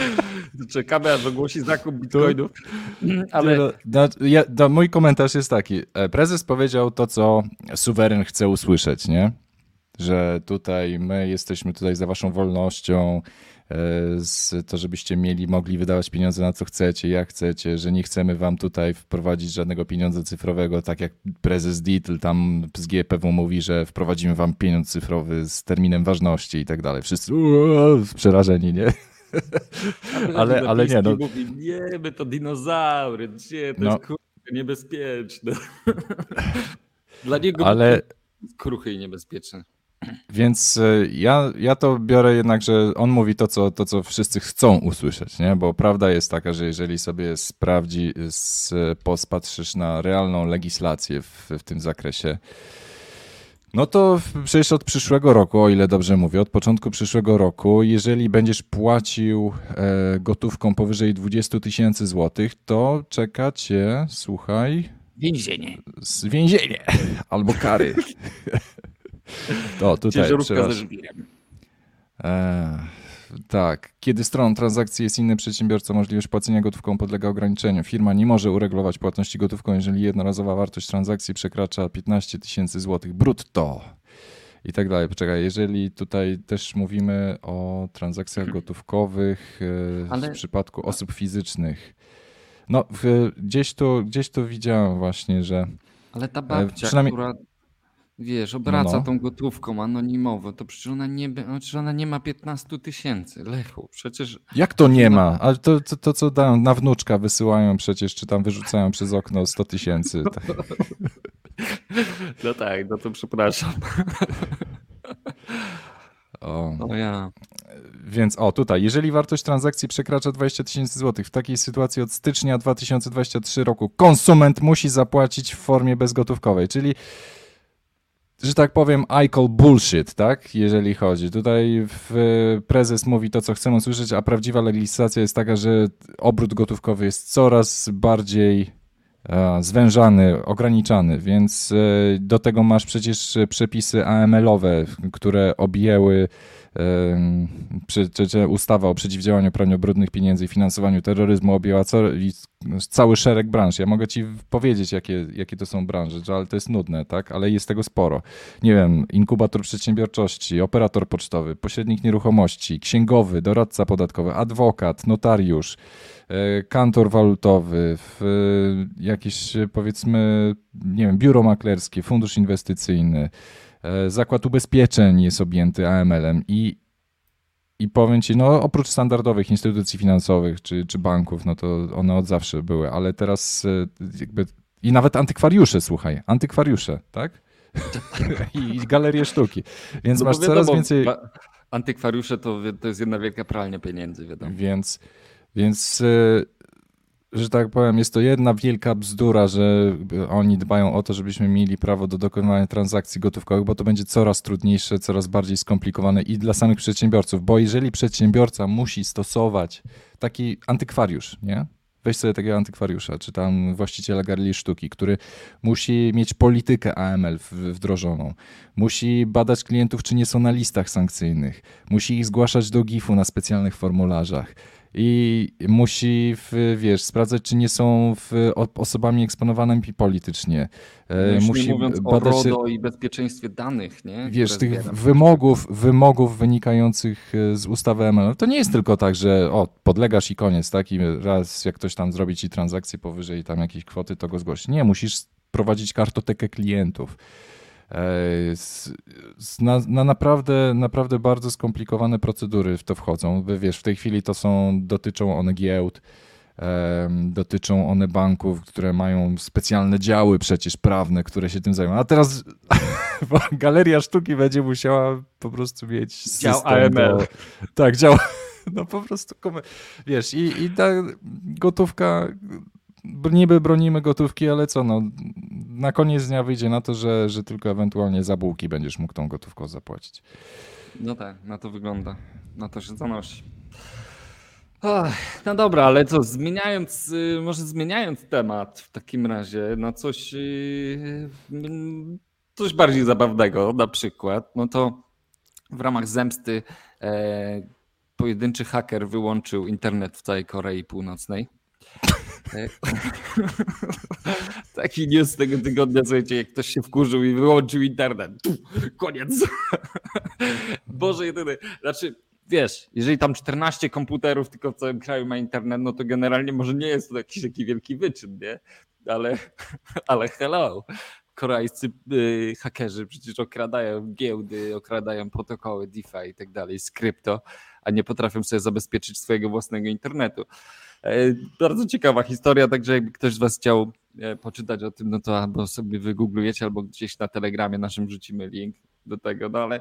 S1: <laughs>
S2: Czekamy, aż ogłosi zakup bitcoinów.
S1: Ale... No, ja, no, mój komentarz jest taki. E, prezes powiedział to, co suweren chce usłyszeć, nie? Że tutaj my jesteśmy tutaj za waszą wolnością, E, z to, żebyście mieli, mogli wydawać pieniądze na co chcecie, jak chcecie, że nie chcemy wam tutaj wprowadzić żadnego pieniądza cyfrowego, tak jak prezes Dietl tam z GPW mówi, że wprowadzimy wam pieniądz cyfrowy z terminem ważności i tak dalej. Wszyscy uuu, przerażeni, nie?
S2: Ale, ale nie, no. Mówi, nie, my to dinozaury, nie, to no. jest niebezpieczne. <laughs> Dla niego ale... kruchy i niebezpieczne.
S1: Więc e, ja, ja to biorę jednak, że on mówi to co, to, co wszyscy chcą usłyszeć, nie? bo prawda jest taka, że jeżeli sobie sprawdzi, pospatrzysz na realną legislację w, w tym zakresie, no to przecież od przyszłego roku, o ile dobrze mówię, od początku przyszłego roku, jeżeli będziesz płacił e, gotówką powyżej 20 tysięcy złotych, to czeka cię, słuchaj...
S2: Więzienie.
S1: Więzienie albo kary. <laughs> To tutaj, Ciężarówka ze żwirem. E, tak. Kiedy stroną transakcji jest inny przedsiębiorca, możliwość płacenia gotówką podlega ograniczeniu. Firma nie może uregulować płatności gotówką, jeżeli jednorazowa wartość transakcji przekracza 15 tysięcy złotych brutto. I tak dalej. Poczekaj, jeżeli tutaj też mówimy o transakcjach gotówkowych e, Ale... w przypadku osób fizycznych. No, w, gdzieś, tu, gdzieś tu widziałem właśnie, że.
S2: Ale ta babcia, przynajmniej... która wiesz, obraca no. tą gotówką anonimowo, to przecież ona nie, przecież ona nie ma 15 tysięcy, Lechu, przecież...
S1: Jak to nie ma? Ale to, to, to co dają, na wnuczka wysyłają przecież, czy tam wyrzucają przez okno 100 tysięcy. <laughs>
S2: No tak, no to przepraszam.
S1: O. o ja. Więc o, tutaj, jeżeli wartość transakcji przekracza 20 tysięcy złotych, w takiej sytuacji od stycznia 2023 roku konsument musi zapłacić w formie bezgotówkowej, czyli że tak powiem, I call bullshit, tak? Jeżeli chodzi. Tutaj prezes mówi to, co chcemy usłyszeć, a prawdziwa legislacja jest taka, że obrót gotówkowy jest coraz bardziej e, zwężany, ograniczany, więc e, do tego masz przecież przepisy AML-owe, które objęły ustawa o przeciwdziałaniu praniu brudnych pieniędzy i finansowaniu terroryzmu objęła cały szereg branż. Ja mogę ci powiedzieć, jakie, jakie to są branże, ale to jest nudne, tak? Ale jest tego sporo. Nie wiem, inkubator przedsiębiorczości, operator pocztowy, pośrednik nieruchomości, księgowy, doradca podatkowy, adwokat, notariusz, e, kantor walutowy, jakieś powiedzmy, nie wiem, biuro maklerskie, fundusz inwestycyjny, zakład ubezpieczeń jest objęty AML-em i, i powiem ci, no oprócz standardowych instytucji finansowych czy, czy banków, no to one od zawsze były, ale teraz e, jakby i nawet antykwariusze, słuchaj, antykwariusze, tak? <laughs> I, I galerie sztuki. Więc no masz wiadomo, coraz więcej.
S2: Antykwariusze to, to jest jedna wielka pralnia pieniędzy, wiadomo.
S1: Więc, więc że tak powiem, jest to jedna wielka bzdura, że oni dbają o to, żebyśmy mieli prawo do dokonywania transakcji gotówkowych, bo to będzie coraz trudniejsze, coraz bardziej skomplikowane i dla samych przedsiębiorców, bo jeżeli przedsiębiorca musi stosować taki antykwariusz, nie? Weź sobie takiego antykwariusza, czy tam właściciela galerii sztuki, który musi mieć politykę AML wdrożoną, musi badać klientów, czy nie są na listach sankcyjnych, musi ich zgłaszać do GIF-u na specjalnych formularzach i musi, w, wiesz, sprawdzać, czy nie są w, osobami eksponowanymi politycznie.
S2: E, no musi mówiąc badać, o RODO i bezpieczeństwie danych, nie?
S1: Wiesz, tych wymogów, wymogów wynikających e, z ustawy ML. To nie jest tylko tak, że o, podlegasz i koniec, tak? I raz jak ktoś tam zrobi ci transakcję powyżej tam jakiejś kwoty, to go zgłosi. Nie, musisz prowadzić kartotekę klientów na, na, naprawdę, naprawdę bardzo skomplikowane procedury w to wchodzą. Wiesz, w tej chwili to są, dotyczą one giełd, dotyczą one banków, które mają specjalne działy przecież prawne, które się tym zajmują. A teraz <laughs> Galeria Sztuki będzie musiała po prostu mieć
S2: dział AML. Do,
S1: tak, dział. <laughs> No po prostu, wiesz, i, i ta gotówka niby bronimy gotówki, ale co, no, na koniec dnia wyjdzie na to, że, że tylko ewentualnie za bułki będziesz mógł tą gotówką zapłacić.
S2: No tak, na to wygląda. Na to się zanosi. no dobra, ale co, zmieniając, y, może zmieniając temat w takim razie na coś, y, coś bardziej zabawnego na przykład, no to w ramach zemsty e, pojedynczy haker wyłączył internet w całej Korei Północnej. <laughs> Taki news tego tygodnia, słuchajcie, jak ktoś się wkurzył i wyłączył internet. koniec. <laughs> Boże jedyny. Znaczy, wiesz, jeżeli tam 14 komputerów tylko w całym kraju ma internet, no to generalnie może nie jest to jakiś taki wielki wyczyn, nie? Ale, <laughs> ale hello. Koreańscy y, hakerzy przecież okradają giełdy, okradają protokoły DeFi i tak dalej z krypto, a nie potrafią sobie zabezpieczyć swojego własnego internetu. E, bardzo ciekawa historia, także jakby ktoś z Was chciał e, poczytać o tym, no to albo sobie wygooglujecie, albo gdzieś na telegramie naszym rzucimy link do tego, no ale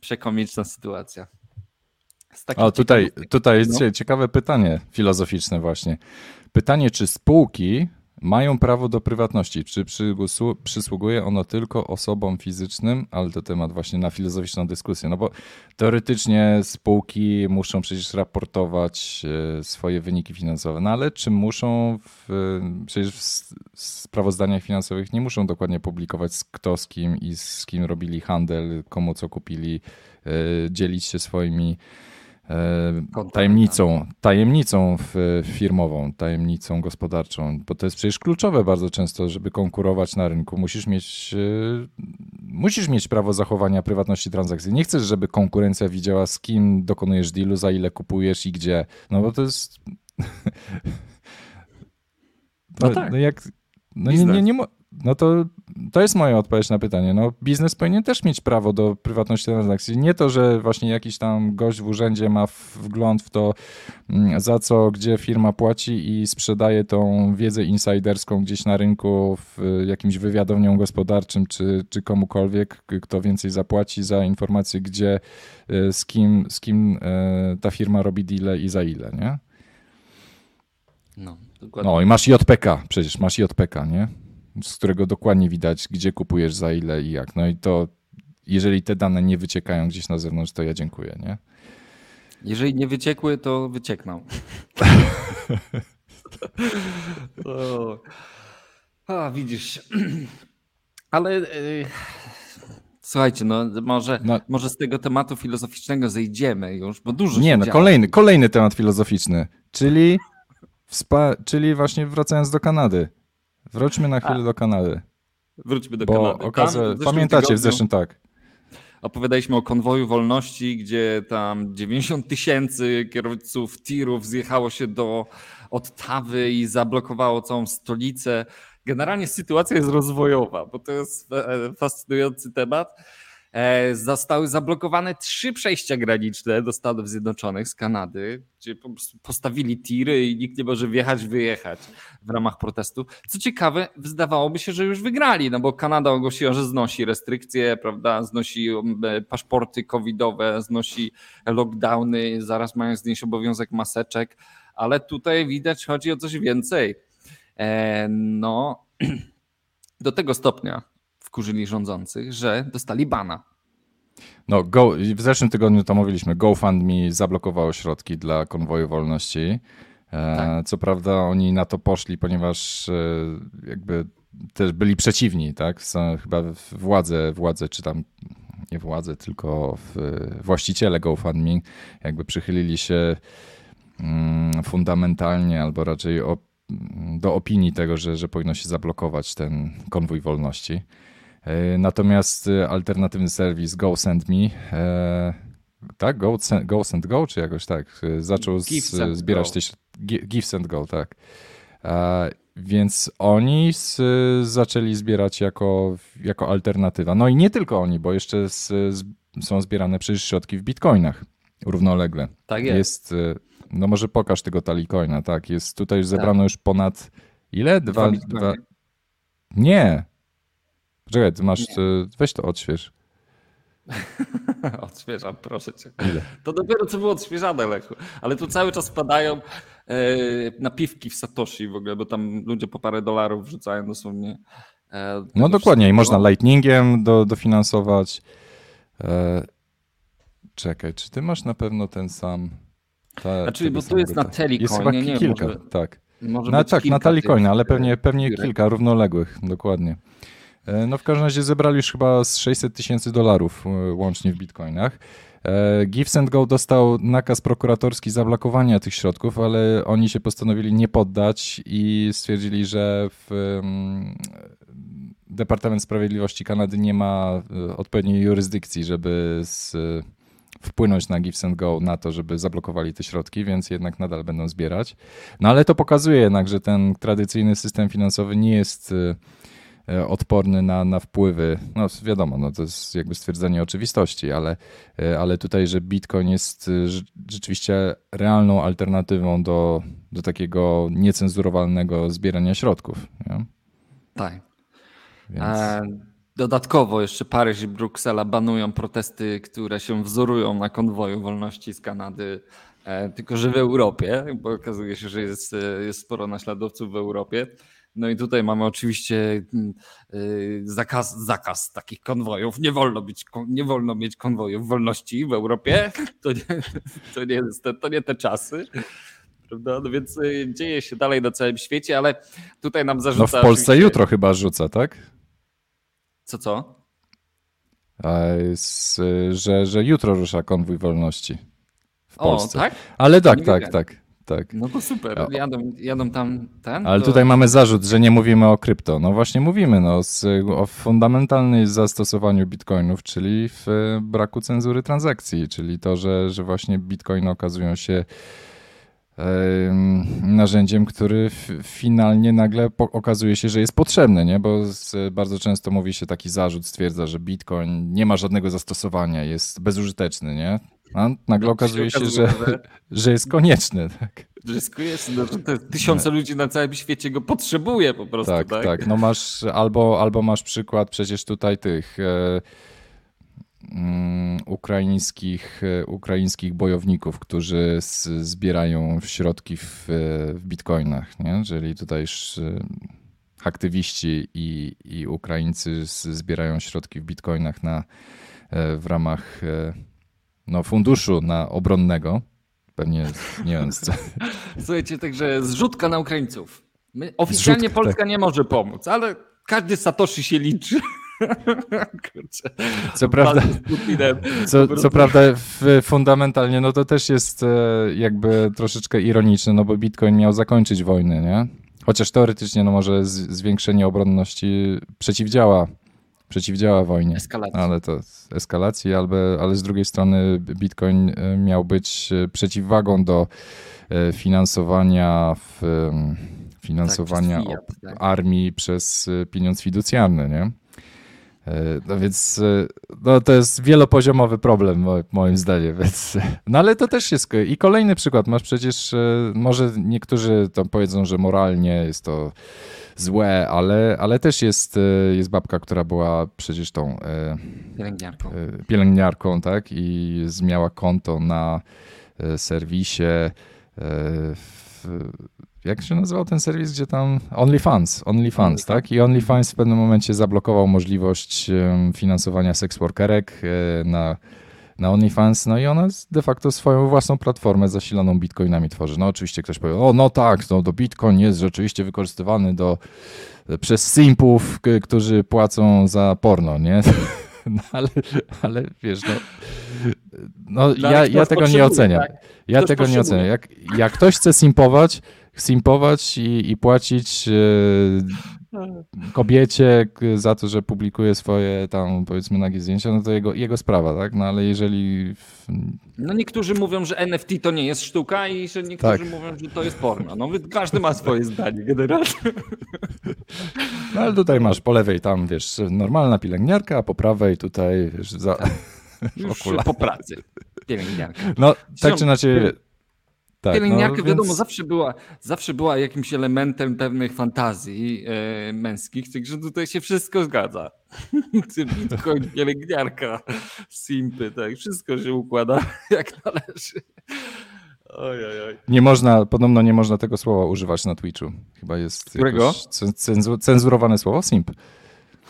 S2: przekomiczna sytuacja.
S1: O, tutaj, tutaj jest no. ciekawe pytanie filozoficzne właśnie. Pytanie, czy spółki mają prawo do prywatności. Czy przysługuje ono tylko osobom fizycznym, ale to temat właśnie na filozoficzną dyskusję. No bo teoretycznie spółki muszą przecież raportować e, swoje wyniki finansowe, no ale czy muszą, w, przecież w sprawozdaniach finansowych nie muszą dokładnie publikować kto z kim i z kim robili handel, komu co kupili, e, dzielić się swoimi tajemnicą, tajemnicą firmową, tajemnicą gospodarczą, bo to jest przecież kluczowe bardzo często, żeby konkurować na rynku. Musisz mieć, e, musisz mieć prawo zachowania prywatności transakcji. Nie chcesz, żeby konkurencja widziała, z kim dokonujesz dealu, za ile kupujesz i gdzie. No bo to jest.
S2: No, <laughs> no tak.
S1: No jak, no nie, nie, nie, no to, to jest moja odpowiedź na pytanie. No, biznes powinien też mieć prawo do prywatności transakcji. Nie to, że właśnie jakiś tam gość w urzędzie ma wgląd w to, mm, za co, gdzie firma płaci i sprzedaje tą wiedzę insiderską gdzieś na rynku, w jakimś wywiadowniom gospodarczym, czy, czy komukolwiek, kto więcej zapłaci za informację, gdzie, e, z kim, z kim e, ta firma robi deal i za ile, nie? No, dokładnie. No i masz JPK, przecież masz JPK, nie? Z którego dokładnie widać, gdzie kupujesz, za ile i jak. No i to, jeżeli te dane nie wyciekają gdzieś na zewnątrz, to ja dziękuję, nie?
S2: Jeżeli nie wyciekły, to wyciekną. <laughs> o. A, widzisz. <clears throat> Ale yy, słuchajcie, no może, no. może z tego tematu filozoficznego zejdziemy już, bo dużo
S1: Nie, no kolejny, kolejny temat filozoficzny, czyli, czyli właśnie wracając do Kanady. Wróćmy na chwilę A. do Kanady.
S2: Wróćmy do Bo
S1: Kanady. pamiętacie w zeszłym tak.
S2: Opowiadaliśmy o konwoju wolności, gdzie tam 90 tysięcy kierowców tirów zjechało się do Ottawy i zablokowało całą stolicę. Generalnie sytuacja jest rozwojowa, bo to jest fascynujący temat. E, zostały zablokowane trzy przejścia graniczne do Stanów Zjednoczonych z Kanady, gdzie po postawili tiry i nikt nie może wjechać, wyjechać w ramach protestu. Co ciekawe, wydawałoby się, że już wygrali, no bo Kanada ogłosiła, że znosi restrykcje, prawda, znosi e, paszporty covidowe, znosi lockdowny, zaraz mają znieść obowiązek maseczek, ale tutaj widać chodzi o coś więcej. E, no, <clears throat> do tego stopnia wkurzyli rządzących, że dostali bana.
S1: No, Go, w zeszłym tygodniu to mówiliśmy, GoFundMe zablokowało środki dla konwoju wolności. E, tak. Co prawda oni na to poszli, ponieważ e, jakby też byli przeciwni, tak? Są chyba władze, władze czy tam nie władze, tylko właściciele GoFundMe jakby przychylili się mm, fundamentalnie albo raczej do opinii tego, że, że powinno się zablokować ten konwój wolności. E, natomiast e, alternatywny serwis Go Send Me, e, tak? Go, Go Send Go, czy jakoś tak? Zaczął z, zbierać te Give Send Go, tak. Więc oni z, zaczęli zbierać jako, jako alternatywa. No i nie tylko oni, bo jeszcze z, z, są zbierane przecież środki w bitcoinach równolegle.
S2: Tak jest. jest
S1: no może pokaż tego talikoina, tak. Jest tutaj już zebrano tak. już ponad ile? Dwa, dwa, dwa... Nie. Czekaj, ty masz, nie. weź to odśwież. <laughs>
S2: Odświeżam, proszę cię. Ile? To dopiero co było odświeżane, Lechu. Ale tu cały czas padają e, napiwki w Satoshi w ogóle, bo tam ludzie po parę dolarów wrzucają dosłownie.
S1: E, no dokładnie, i można lightningiem do, dofinansować. E, czekaj, czy ty masz na pewno ten sam...
S2: Ta, znaczy, bo tu jest na Telecoin. Jest chyba
S1: nie, kilka, może, tak. Może no, tak, na Telecoin, ale pewnie, pewnie kilka równoległych, dokładnie. E, no w każdym razie zebrali już chyba z 600 tysięcy dolarów e, łącznie w bitcoinach. E, Gives and Go dostał nakaz prokuratorski zablokowania tych środków, ale oni się postanowili nie poddać i stwierdzili, że w, Departament Sprawiedliwości Kanady nie ma odpowiedniej jurysdykcji, żeby z, wpłynąć na Gives and Go na to, żeby zablokowali te środki, więc jednak nadal będą zbierać. No ale to pokazuje jednak, że ten tradycyjny system finansowy nie jest odporny na, na wpływy. No wiadomo, no to jest jakby stwierdzenie oczywistości, ale, e, ale tutaj, że Bitcoin jest e, rzeczywiście realną alternatywą do, do takiego niecenzurowalnego zbierania środków. Nie?
S2: Tak. Więc... Dodatkowo jeszcze Paryż i Bruksela banują protesty, które się wzorują na konwoju wolności z Kanady, tylko że w Europie, bo okazuje się, że jest, jest sporo naśladowców w Europie. No i tutaj mamy oczywiście mm, y, zakaz, zakaz takich konwojów. Nie wolno, być, nie wolno mieć konwojów wolności w Europie. To nie, to nie, to nie te czasy. Prawda? No więc y, dzieje się dalej na całym świecie, ale tutaj nam zarzuca...
S1: No w Polsce oczywiście... jutro chyba rzuca, tak?
S2: Co, co?
S1: że, że jutro rusza konwój wolności w Polsce.
S2: O, tak?
S1: Ale tak, tak, tak tak.
S2: No to super, jadą, jadą tam ten.
S1: Ale
S2: to...
S1: tutaj mamy zarzut, że nie mówimy o krypto. No właśnie mówimy no, z, o fundamentalnym zastosowaniu bitcoinów, czyli w braku cenzury transakcji, czyli to, że, że właśnie bitcoiny okazują się narzędziem, który finalnie nagle okazuje się, że jest potrzebny, nie? bo bardzo często mówi się taki zarzut, stwierdza, że bitcoin nie ma żadnego zastosowania, jest bezużyteczny, nie? A nagle okazuje się, że, że jest konieczny. Tak.
S2: Że jest konieczny, no, że tysiące ludzi na całym świecie go potrzebuje po prostu.
S1: Tak, tak. tak. No masz, albo, albo masz przykład przecież tutaj tych e, um, ukraińskich, e, ukraińskich bojowników, którzy z, zbierają środki w, w bitcoinach. Nie? Czyli tutaj już e, aktywiści i, i Ukraińcy zbierają środki w bitcoinach na, e, w ramach no, funduszu na obronnego. Pewnie, nie wiem. Co. <laughs>
S2: Słuchajcie, także zrzutka na Ukraińców. My, oficjalnie Zrzutka, Polska tak. nie może pomóc, ale każdy Satoshi się liczy. <laughs>
S1: Kurczę, co prawda, <laughs> co, co prawda fundamentalnie no to też jest e, jakby troszeczkę ironiczne, no bo Bitcoin miał zakończyć wojnę, nie? Chociaż teoretycznie no może zwiększenie obronności przeciwdziała przeciwdziała wojnie.
S2: Eskalacji.
S1: Ale to eskalacji, ale, ale z drugiej strony Bitcoin e, miał być e, przeciwwagą do e, finansowania w, finansowania tak, Fiat, tak. armii przez pieniądz fiducjarny, nie? No więc no to jest wielopoziomowy problem moim zdaniem, <laughs> więc, no ale to też jest, i kolejny przykład, masz przecież, może niektórzy tam powiedzą, że moralnie jest to złe, ale, ale też jest, e, jest babka, która była przecież tą
S2: pielęgniarką.
S1: pielęgniarką, tak, i miała konto na serwisie w, jak się nazywał ten serwis, gdzie tam OnlyFans, OnlyFans, tak? I OnlyFans w pewnym momencie zablokował możliwość finansowania seksworkerek e, na, na OnlyFans, no i ona de facto swoją własną platformę zasiloną bitcoinami tworzy. No oczywiście ktoś powie, o no tak, no to bitcoin jest rzeczywiście wykorzystywany do, przez simpów, którzy płacą za porno, nie? <laughs> No ale, ale wiesz, no, no, no ja, ja tego nie oceniam. Tak? Ja tego nie oceniam. Jak, jak ktoś chce simpować, simpować i, i płacić e, kobiecie za to, że publikuje swoje tam powiedzmy nagie zdjęcia, no to jego, jego sprawa, tak? No ale jeżeli...
S2: No niektórzy mówią, że NFT to nie jest sztuka i że niektórzy tak. mówią, że to jest porno. No każdy ma swoje zdanie generalnie. <laughs>
S1: No ale tutaj masz po lewej tam, wiesz, normalna pielęgniarka, a po prawej tutaj, wiesz, za... <laughs>
S2: Już po pracy pielęgniarka.
S1: No tak czy inaczej
S2: tak, Pielęgniarka, no, więc... wiadomo, zawsze była, zawsze była jakimś elementem pewnych fantazji e, męskich, także tutaj się wszystko zgadza. <laughs> Bitcoin, pielęgniarka, simpy, tak, wszystko się układa <laughs> jak należy. Oj, oj, oj.
S1: Nie można, podobno nie można tego słowa używać na Twitchu. Chyba jest
S2: Którego?
S1: cenzurowane słowo simp.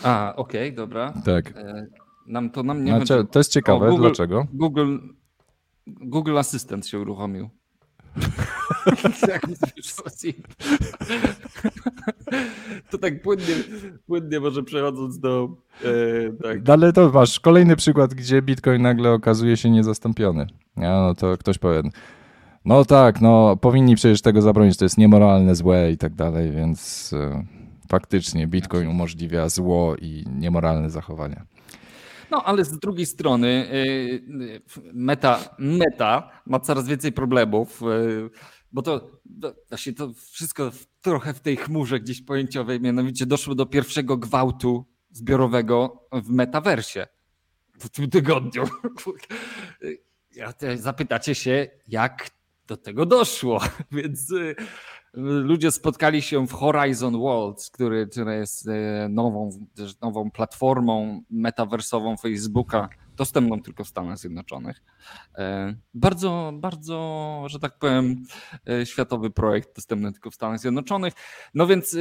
S2: A, okej, okay, dobra.
S1: Tak. E,
S2: nam to nam nie
S1: znaczy, To jest ciekawe, o, Google, dlaczego?
S2: Google, Google Assistant się uruchomił. <laughs> <laughs> to tak płynnie, płynnie może przechodząc do... E, tak.
S1: Ale to masz kolejny przykład, gdzie Bitcoin nagle okazuje się niezastąpiony. Ja, no to ktoś powie, no tak, no powinni przecież tego zabronić, to jest niemoralne, złe i tak dalej, więc e, faktycznie Bitcoin umożliwia zło i niemoralne zachowania.
S2: No, ale z drugiej strony y, meta, meta ma coraz więcej problemów, y, bo to właśnie to wszystko trochę w tej chmurze gdzieś pojęciowej, mianowicie doszło do pierwszego gwałtu zbiorowego w metaversie w tym tygodniu. <laughs> Zapytacie się, jak do tego doszło, <laughs> więc y, ludzie spotkali się w Horizon Worlds, który, który jest e, nową, nową platformą metaversową Facebooka, dostępną tylko w Stanach Zjednoczonych. E, bardzo, bardzo, że tak powiem, e, światowy projekt dostępny tylko w Stanach Zjednoczonych. No więc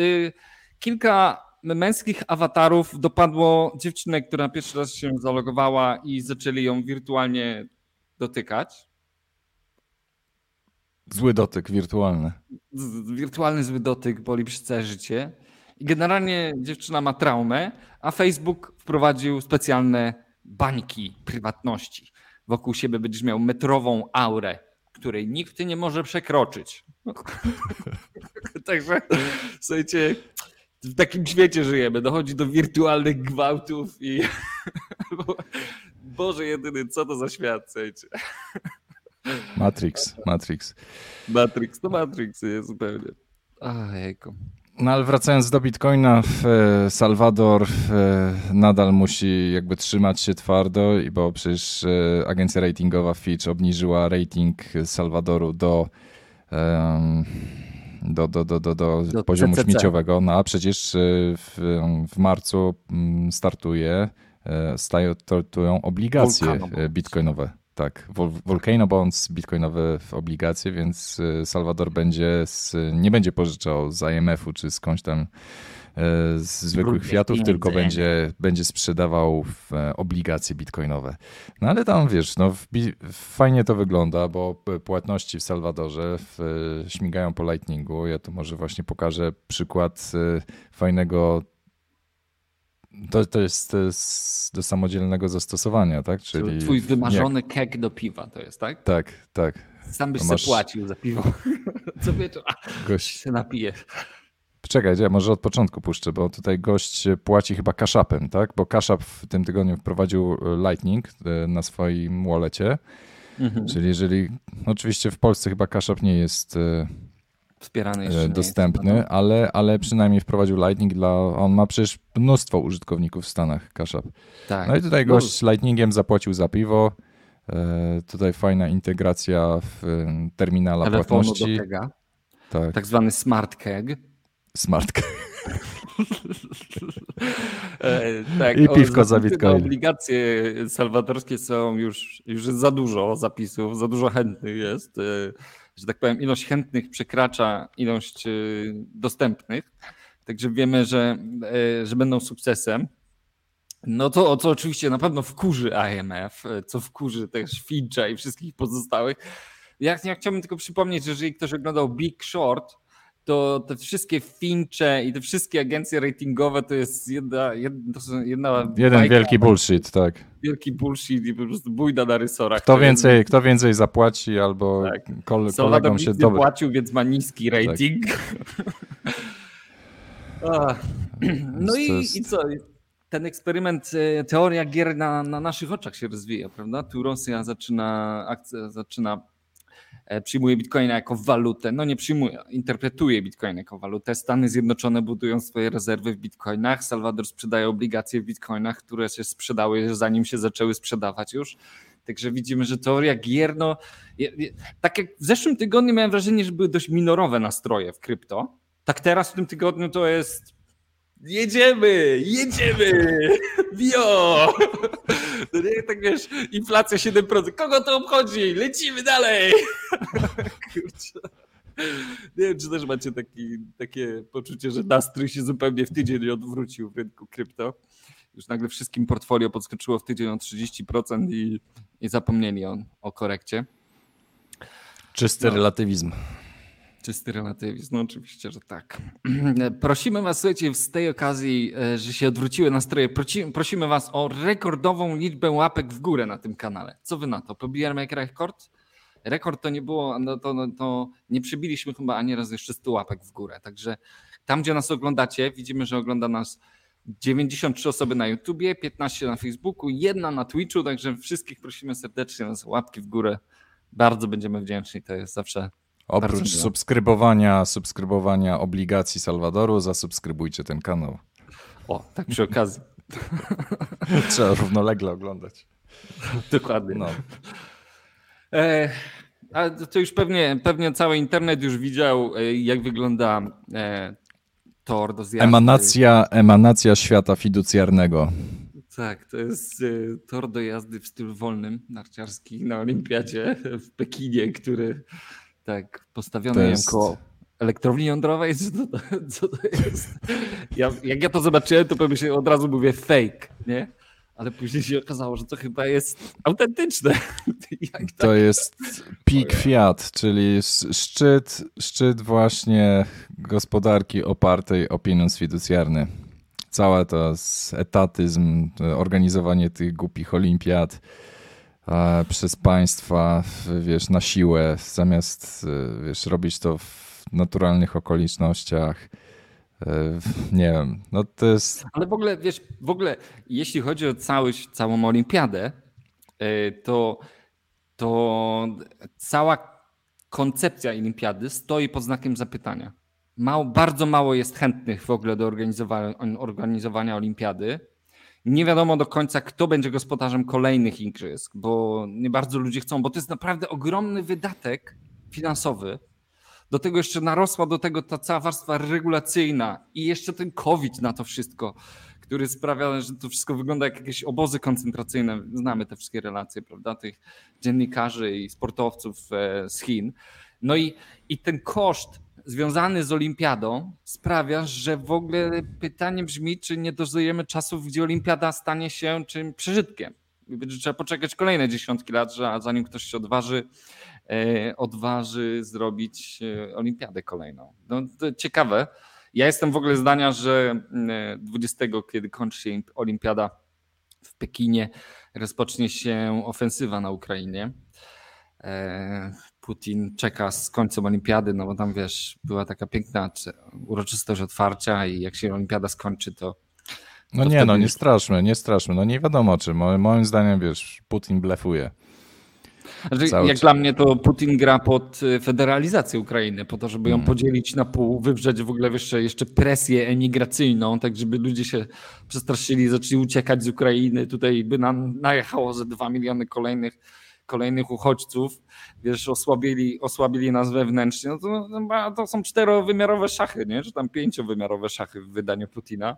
S2: kilka męskich awatarów dopadło dziewczynę, która pierwszy raz się zalogowała i zaczęli ją wirtualnie dotykać.
S1: Zły dotyk wirtualny.
S2: Wirtualny zły dotyk boli przez życie. I generalnie dziewczyna ma traumę, a Facebook wprowadził specjalne bańki prywatności. Wokół siebie będziesz miał metrową aurę, której nikt nie może przekroczyć. <laughs> Także słuchajcie, w takim świecie żyjemy. Dochodzi do wirtualnych gwałtów i <laughs> Boże jedyny, co to za świat, słuchajcie.
S1: Matrix, Matrix.
S2: Matrix, to Matrix jest zupełnie. Ojejku.
S1: No ale wracając do Bitcoina, e, Salwador e, nadal musi jakby trzymać się twardo, bo przecież e, agencja ratingowa Fitch obniżyła rating Salwadoru do, do, do, do, do, do, do poziomu CCC. śmieciowego. No a przecież w, w marcu mm, startuje, startują obligacje bitcoinowe. Tak, Volcano Bonds, bitcoinowe obligacje, więc y, Salwador będzie z, nie będzie pożyczał z IMF-u czy skądś tam y, z zwykłych fiatów, tylko będzie, będzie sprzedawał e, obligacje bitcoinowe. No ale tam wiesz, no, fajnie to wygląda, bo płatności w Salwadorze w, śmigają po Lightningu. Ja tu może właśnie pokażę przykład y, fajnego to, to jest do samodzielnego zastosowania, tak?
S2: Czyli Twój wymarzony jak... kek do piwa to jest, tak?
S1: Tak, tak.
S2: Sam byś masz... płacił za piwo. <laughs> Co wieczór gość się napije.
S1: Czekaj, ja może od początku puszczę, bo tutaj gość płaci chyba kaszapem, tak? Bo kaszap w tym tygodniu wprowadził e, Lightning e, na swoim wallecie. Mhm. Czyli jeżeli, no oczywiście w Polsce chyba kaszap nie jest e,
S2: Wspierany jeszcze
S1: dostępny,
S2: jest,
S1: ale, ale przynajmniej wprowadził Lightning dla. On ma przecież mnóstwo użytkowników w Stanach, Cash App. Tak. No i tutaj gość no. Lightningiem zapłacił za piwo. E, tutaj fajna integracja w terminala
S2: Telefonu
S1: płatności.
S2: Do kega. Tak. tak zwany smart keg.
S1: Smart keg.
S2: e, tak,
S1: I piwko za bitcoin.
S2: Obligacje salwadorskie są już, już za dużo zapisów, za dużo chętnych jest. Że tak powiem, ilość chętnych przekracza ilość e, dostępnych. Także wiemy, że, e, że będą sukcesem. No to, co oczywiście na pewno wkurzy IMF, co wkurzy też Fincha i wszystkich pozostałych. Ja, ja chciałbym tylko przypomnieć, że jeżeli ktoś oglądał Big Short, to te wszystkie Fincze i te wszystkie agencje ratingowe to jest jedna, jedna, jedna
S1: Jeden bajka, wielki bullshit, tak.
S2: Wielki bullshit i po prostu bójda na rysorach.
S1: Kto więcej, jest... kto więcej zapłaci albo tak. kol, kolegom się
S2: dobrze. płacił, więc ma niski rating. <laughs> Tak. no i, jest... i co? ten eksperyment, e, teoria gier na, na naszych oczach się rozwija, prawda? Tu Rosja zaczyna, akcja, zaczyna przyjmuje bitcoina jako walutę. No nie przyjmuje, interpretuje bitcoin jako walutę. Stany Zjednoczone budują swoje rezerwy w bitcoinach. Salwador sprzedaje obligacje w bitcoinach, które się sprzedały zanim się zaczęły sprzedawać już. Także widzimy, że teoria gier, no, tak jak w zeszłym tygodniu miałem wrażenie, że były dość minorowe nastroje w krypto. Tak teraz w tym tygodniu to jest Jedziemy, jedziemy, bio! No nie, tak wiesz, inflacja 7%, kogo to obchodzi? Lecimy dalej! Kurczę. Nie wiem, czy też macie taki, takie poczucie, że nastrój się zupełnie w tydzień odwrócił w rynku krypto. Już nagle wszystkim portfolio podskoczyło w tydzień o 30% i, i zapomnieli on o korekcie.
S1: Czysty no. relatywizm.
S2: Czysty relatywizm, no oczywiście, że tak. <clears throat> Prosimy Was, słuchajcie, z tej okazji, e, że się odwróciły nastroje, prosimy Was o rekordową liczbę łapek w górę na tym kanale. Co Wy na to? Pobijamy jak rekord? Rekord to nie było, no to, no to nie przybiliśmy chyba ani razu jeszcze 100 łapek w górę. Także tam, gdzie nas oglądacie, widzimy, że ogląda nas 93 osoby na YouTubie, 15 na Facebooku, jedna na Twitchu, także wszystkich prosimy serdecznie o łapki w górę. Bardzo będziemy wdzięczni, to jest zawsze
S1: Oprócz subskrybowania, subskrybowania obligacji Salwadoru, zasubskrybujcie ten kanał.
S2: O, tak przy okazji. <laughs>
S1: Trzeba równolegle oglądać.
S2: Dokładnie. No. E, a to już pewnie, pewnie cały internet już widział, e, jak wygląda e, tor do zjazdu.
S1: Emanacja, emanacja świata fiducjarnego.
S2: Tak, to jest e, tor do jazdy w stylu wolnym narciarski na Olimpiadzie w Pekinie, który tak, postawiony jest... jako elektrowni jądrowej? Co to, co to jest? Ja, jak ja to zobaczyłem, to pomyślałem, od razu mówię fake, nie? Ale później się okazało, że to chyba jest autentyczne. <laughs>
S1: To tak? jest peak fiat, czyli szczyt, szczyt właśnie gospodarki opartej o pieniądz fiducjarny. Cała to etatyzm, organizowanie tych głupich olimpiad, przez państwa, wiesz, na siłę, zamiast, wiesz, robić to w naturalnych okolicznościach. E, nie wiem, no to jest...
S2: Ale w ogóle, wiesz, w ogóle jeśli chodzi o cały, całą olimpiadę, e, to, to cała koncepcja olimpiady stoi pod znakiem zapytania. Mało, bardzo mało jest chętnych w ogóle do organizowania, organizowania olimpiady nie wiadomo do końca, kto będzie gospodarzem kolejnych igrzysk, bo nie bardzo ludzie chcą, bo to jest naprawdę ogromny wydatek finansowy. Do tego jeszcze narosła do tego ta cała warstwa regulacyjna i jeszcze ten COVID na to wszystko, który sprawia, że to wszystko wygląda jak jakieś obozy koncentracyjne. Znamy te wszystkie relacje, prawda, tych dziennikarzy i sportowców e, z Chin. No i, i ten koszt związany z olimpiadą sprawia, że w ogóle pytanie brzmi, czy nie dozujemy czasów, gdzie olimpiada stanie się czym przeżytkiem. Będzie trzeba poczekać kolejne dziesiątki lat, że zanim ktoś się odważy, e, odważy zrobić e, olimpiadę kolejną. No, ciekawe. Ja jestem w ogóle zdania, że 20, e, kiedy kończy się olimpiada w Pekinie, rozpocznie się ofensywa na Ukrainie. Putin czeka z końcem olimpiady, no bo tam wiesz, była taka piękna uroczystość otwarcia i jak się olimpiada skończy, to.
S1: No to nie, no nie straszmy, nie straszmy. No nie wiadomo czy. Moim zdaniem, wiesz, Putin blefuje.
S2: Znaczy, jak czas. dla mnie to Putin gra pod y, federalizację Ukrainy, po to, żeby ją hmm. podzielić na pół, wywrzeć w ogóle jeszcze, jeszcze presję emigracyjną, tak żeby ludzie się przestraszyli, zaczęli uciekać z Ukrainy. Tutaj by nam najechało ze dwa miliony kolejnych kolejnych uchodźców, wiesz, osłabili, osłabili nas wewnętrznie, no to, no, to są czterowymiarowe szachy, nie? czy tam pięciowymiarowe szachy w wydaniu Putina.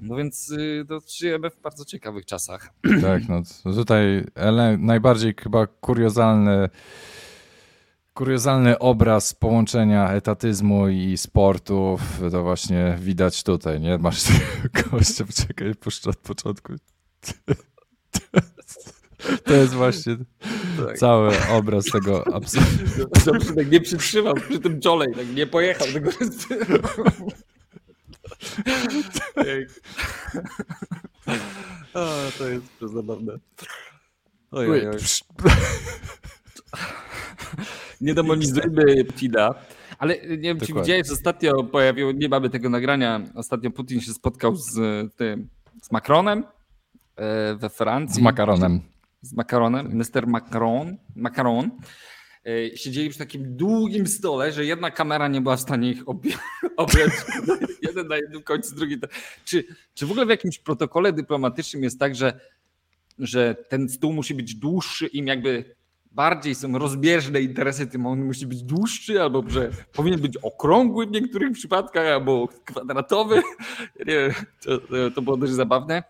S2: No więc y, to żyjemy w bardzo ciekawych czasach. <clears throat>
S1: Tak, no tutaj najbardziej chyba kuriozalny kuriozalny obraz połączenia etatyzmu i sportów, to właśnie widać tutaj, nie? Masz <laughs> gościa, czekaj, puszczę od początku. <laughs> To jest właśnie tak. cały obraz tego absurdu.
S2: Dobrze, tak nie przytrzymał przy tym czole tak nie pojechał tego. O, to jest przezabawne. Oj, oj, oj. Nie demonizujmy Putina. Ale nie wiem, Dokładnie. czy widziałeś, ostatnio pojawiło, nie mamy tego nagrania, ostatnio Putin się spotkał z tym, z Macronem e, we Francji.
S1: Z makaronem.
S2: Z makaronem, Mr. Macron. Macron. E, siedzieli przy takim długim stole, że jedna kamera nie była w stanie ich <laughs> objąć. <laughs> Jeden na jednym końcu, drugi. Czy, czy w ogóle w jakimś protokole dyplomatycznym jest tak, że, że ten stół musi być dłuższy, im jakby bardziej są rozbieżne interesy, tym on musi być dłuższy, albo że powinien być okrągły w niektórych przypadkach, albo kwadratowy. <laughs> Nie, to, to było dość zabawne.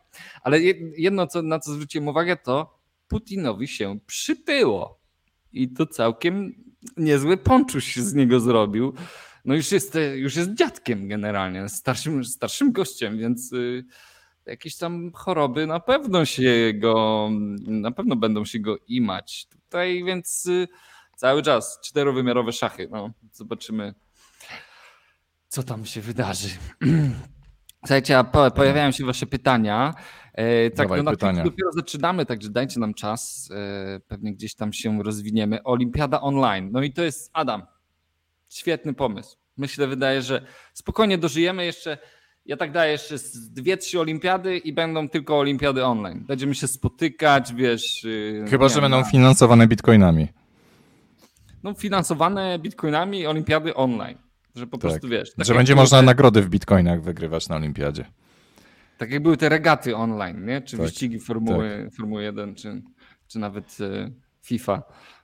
S2: Ale jedno, co, na co zwróciłem uwagę, to Putinowi się przytyło i to całkiem niezły ponczuś się z niego zrobił. No już jest, już jest dziadkiem generalnie, starszym, starszym gościem, więc y, jakieś tam choroby na pewno się go, na pewno będą się go imać tutaj, więc y, cały czas czterowymiarowe szachy. No, zobaczymy, co tam się wydarzy. <clears throat> Słuchajcie, pojawiają się wasze pytania. E, tak, Dawaj, no pytania. dopiero zaczynamy, także dajcie nam czas. E, pewnie gdzieś tam się rozwiniemy. Olimpiada online. No i to jest Adam. Świetny pomysł. Myślę, wydaje, że spokojnie dożyjemy jeszcze. Ja tak daję jeszcze dwie, trzy olimpiady i będą tylko olimpiady online. Będziemy się spotykać, wiesz.
S1: Y, Chyba, że będą finansowane bitcoinami.
S2: No, finansowane bitcoinami olimpiady online. Że po tak. prostu wiesz.
S1: Tak że będzie można nagrody w bitcoinach wygrywać na olimpiadzie.
S2: Tak jak były te regaty online, nie? czy tak, wyścigi Formuły, tak. Formuły 1, czy, czy nawet e, FIFA.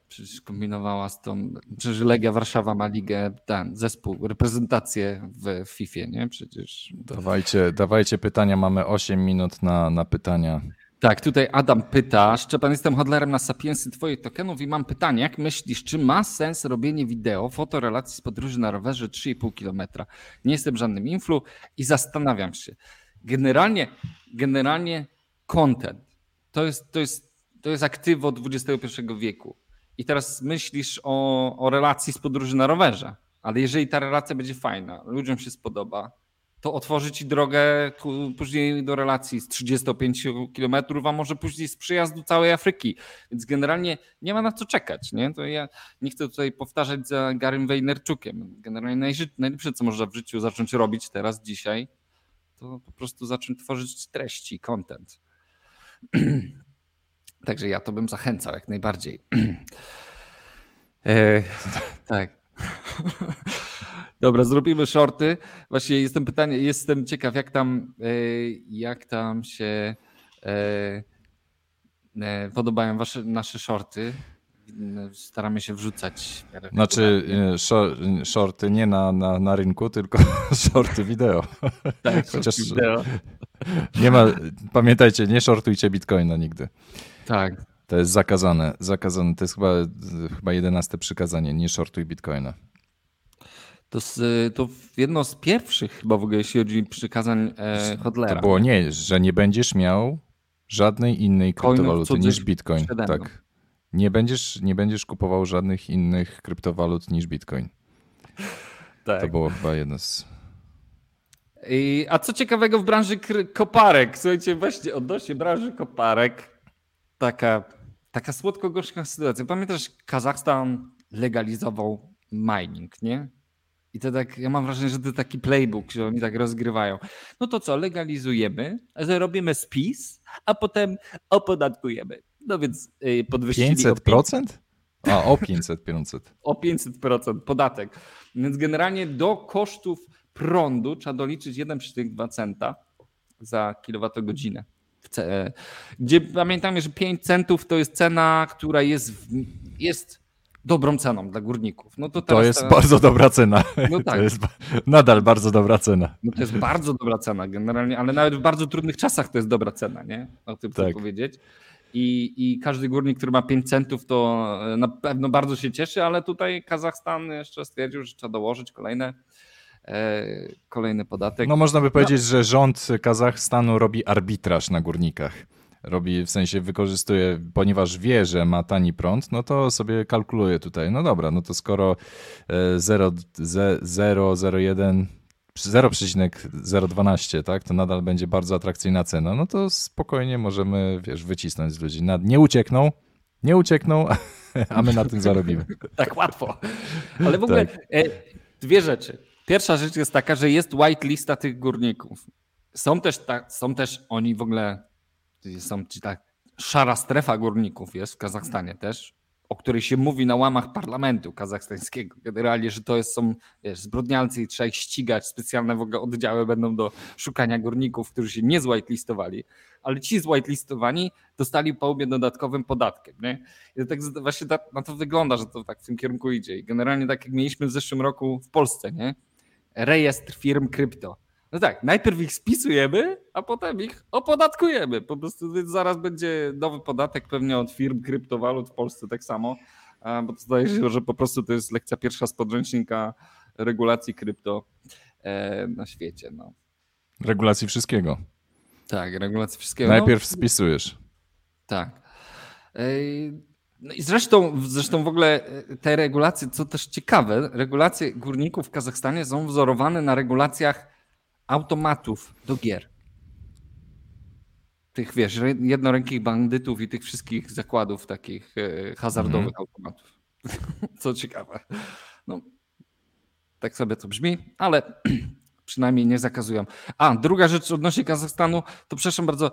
S2: Przecież kombinowała z tą. Przecież Legia Warszawa ma ligę, ten zespół, reprezentację w FIFA, nie? Przecież.
S1: Dawajcie, dawajcie pytania, mamy 8 minut na, na pytania.
S2: Tak, tutaj Adam pyta. Szczepan, jestem hodlerem na Sapiensy Twoich tokenów i mam pytanie, jak myślisz, czy ma sens robienie wideo, fotorelacji z podróży na rowerze 3,5 km? Nie jestem żadnym influ i zastanawiam się. Generalnie, generalnie content to jest, to, jest, to jest aktywo XXI wieku. I teraz myślisz o, o relacji z podróży na rowerze, ale jeżeli ta relacja będzie fajna, ludziom się spodoba, to otworzy ci drogę później do relacji z 35 km, a może później z przyjazdu całej Afryki. Więc generalnie nie ma na co czekać. Nie? To ja nie chcę tutaj powtarzać za Garym Wejnerczukiem. Generalnie najlepsze, co można w życiu zacząć robić teraz, dzisiaj, to po prostu zacząć tworzyć treści, content. <clears throat> Także ja to bym zachęcał jak najbardziej. <clears throat> e, <clears throat> tak. <laughs> Dobra, zrobimy shorty. Właśnie jestem pytanie, jestem ciekaw, jak tam, e, jak tam się e, podobają wasze, nasze shorty. Staramy się wrzucać.
S1: Znaczy, shorty nie na, na, na rynku, tylko <laughs> shorty wideo.
S2: Tak, Chociaż wideo.
S1: Nie ma, pamiętajcie, nie shortujcie bitcoina nigdy.
S2: Tak.
S1: To jest zakazane. zakazane. To jest chyba, chyba jedenaste przykazanie. Nie shortuj bitcoina.
S2: To, to jedno z pierwszych chyba w ogóle, jeśli chodzi o przykazań e, Hodlera.
S1: To było nie, że nie będziesz miał żadnej innej kryptowaluty niż bitcoin. Tak. Nie będziesz, nie będziesz kupował żadnych innych kryptowalut niż bitcoin. <laughs> Tak. To było chyba jedno z...
S2: I, a co ciekawego w branży koparek? Słuchajcie, właśnie odnośnie branży koparek, taka, taka słodko-gorzka sytuacja. Pamiętasz, Kazachstan legalizował mining, nie? I to tak, ja mam wrażenie, że to taki playbook, że oni tak rozgrywają. No to co, legalizujemy, robimy spis, a potem opodatkujemy. No więc y, podwyższyli o
S1: 500%? A, o 500, 500. <laughs>
S2: o 500% podatek. Więc generalnie do kosztów prądu trzeba doliczyć 1,2 centa za kilowatogodzinę. ce- Gdzie pamiętamy, że 5 centów to jest cena, która jest, w- jest dobrą ceną dla górników. No to,
S1: To jest
S2: ta-
S1: bardzo dobra cena.
S2: No <laughs> tak.
S1: To jest nadal bardzo dobra cena.
S2: No to jest bardzo dobra cena generalnie, ale nawet w bardzo trudnych czasach to jest dobra cena, nie? O tym chcę
S1: Tak.
S2: powiedzieć. I, I każdy górnik, który ma 5 centów, to e, na pewno bardzo się cieszy, ale tutaj Kazachstan jeszcze stwierdził, że trzeba dołożyć kolejne, e, kolejny podatek.
S1: No można by powiedzieć, że rząd Kazachstanu robi arbitraż na górnikach. Robi, w sensie wykorzystuje, ponieważ wie, że ma tani prąd, no to sobie kalkuluje tutaj. No dobra, no to skoro e, 0, ze- 0,01 0,012, tak, to nadal będzie bardzo atrakcyjna cena, no to spokojnie możemy, wiesz, wycisnąć z ludzi. Nie uciekną, nie uciekną, <laughs> a my na tym zarobimy. <laughs>
S2: Tak łatwo. Ale w ogóle
S1: Tak.
S2: e, dwie rzeczy. Pierwsza rzecz jest taka, że jest white lista tych górników. Są też, ta, są też oni w ogóle, są ci tak, szara strefa górników jest w Kazachstanie też, o której się mówi na łamach parlamentu kazachstańskiego. Generalnie, że to jest, są wiesz, i trzeba ich ścigać. Specjalne w ogóle oddziały będą do szukania górników, którzy się nie zwhitelistowali, ale ci zwhitelistowani dostali po łbie dodatkowym podatkiem. Nie? I tak właśnie na to wygląda, że to tak w tym kierunku idzie. I generalnie tak jak mieliśmy w zeszłym roku w Polsce, nie? Rejestr firm krypto. No tak, najpierw ich spisujemy, a potem ich opodatkujemy. Po prostu więc zaraz będzie nowy podatek pewnie od firm kryptowalut w Polsce tak samo, bo to zdaje się, że po prostu to jest lekcja pierwsza z podręcznika regulacji krypto e, na świecie. No.
S1: Regulacji wszystkiego.
S2: Tak, regulacji wszystkiego. No,
S1: Najpierw spisujesz.
S2: Tak. Ej, No i zresztą, zresztą w ogóle e, te regulacje, co też ciekawe, regulacje górników w Kazachstanie są wzorowane na regulacjach automatów do gier. Tych, wiesz, jednorękich bandytów i tych wszystkich zakładów takich e, hazardowych automatów. <laughs> Co ciekawe. No, tak sobie to brzmi, ale <clears throat> przynajmniej nie zakazują. A, druga rzecz odnośnie Kazachstanu, to przepraszam bardzo,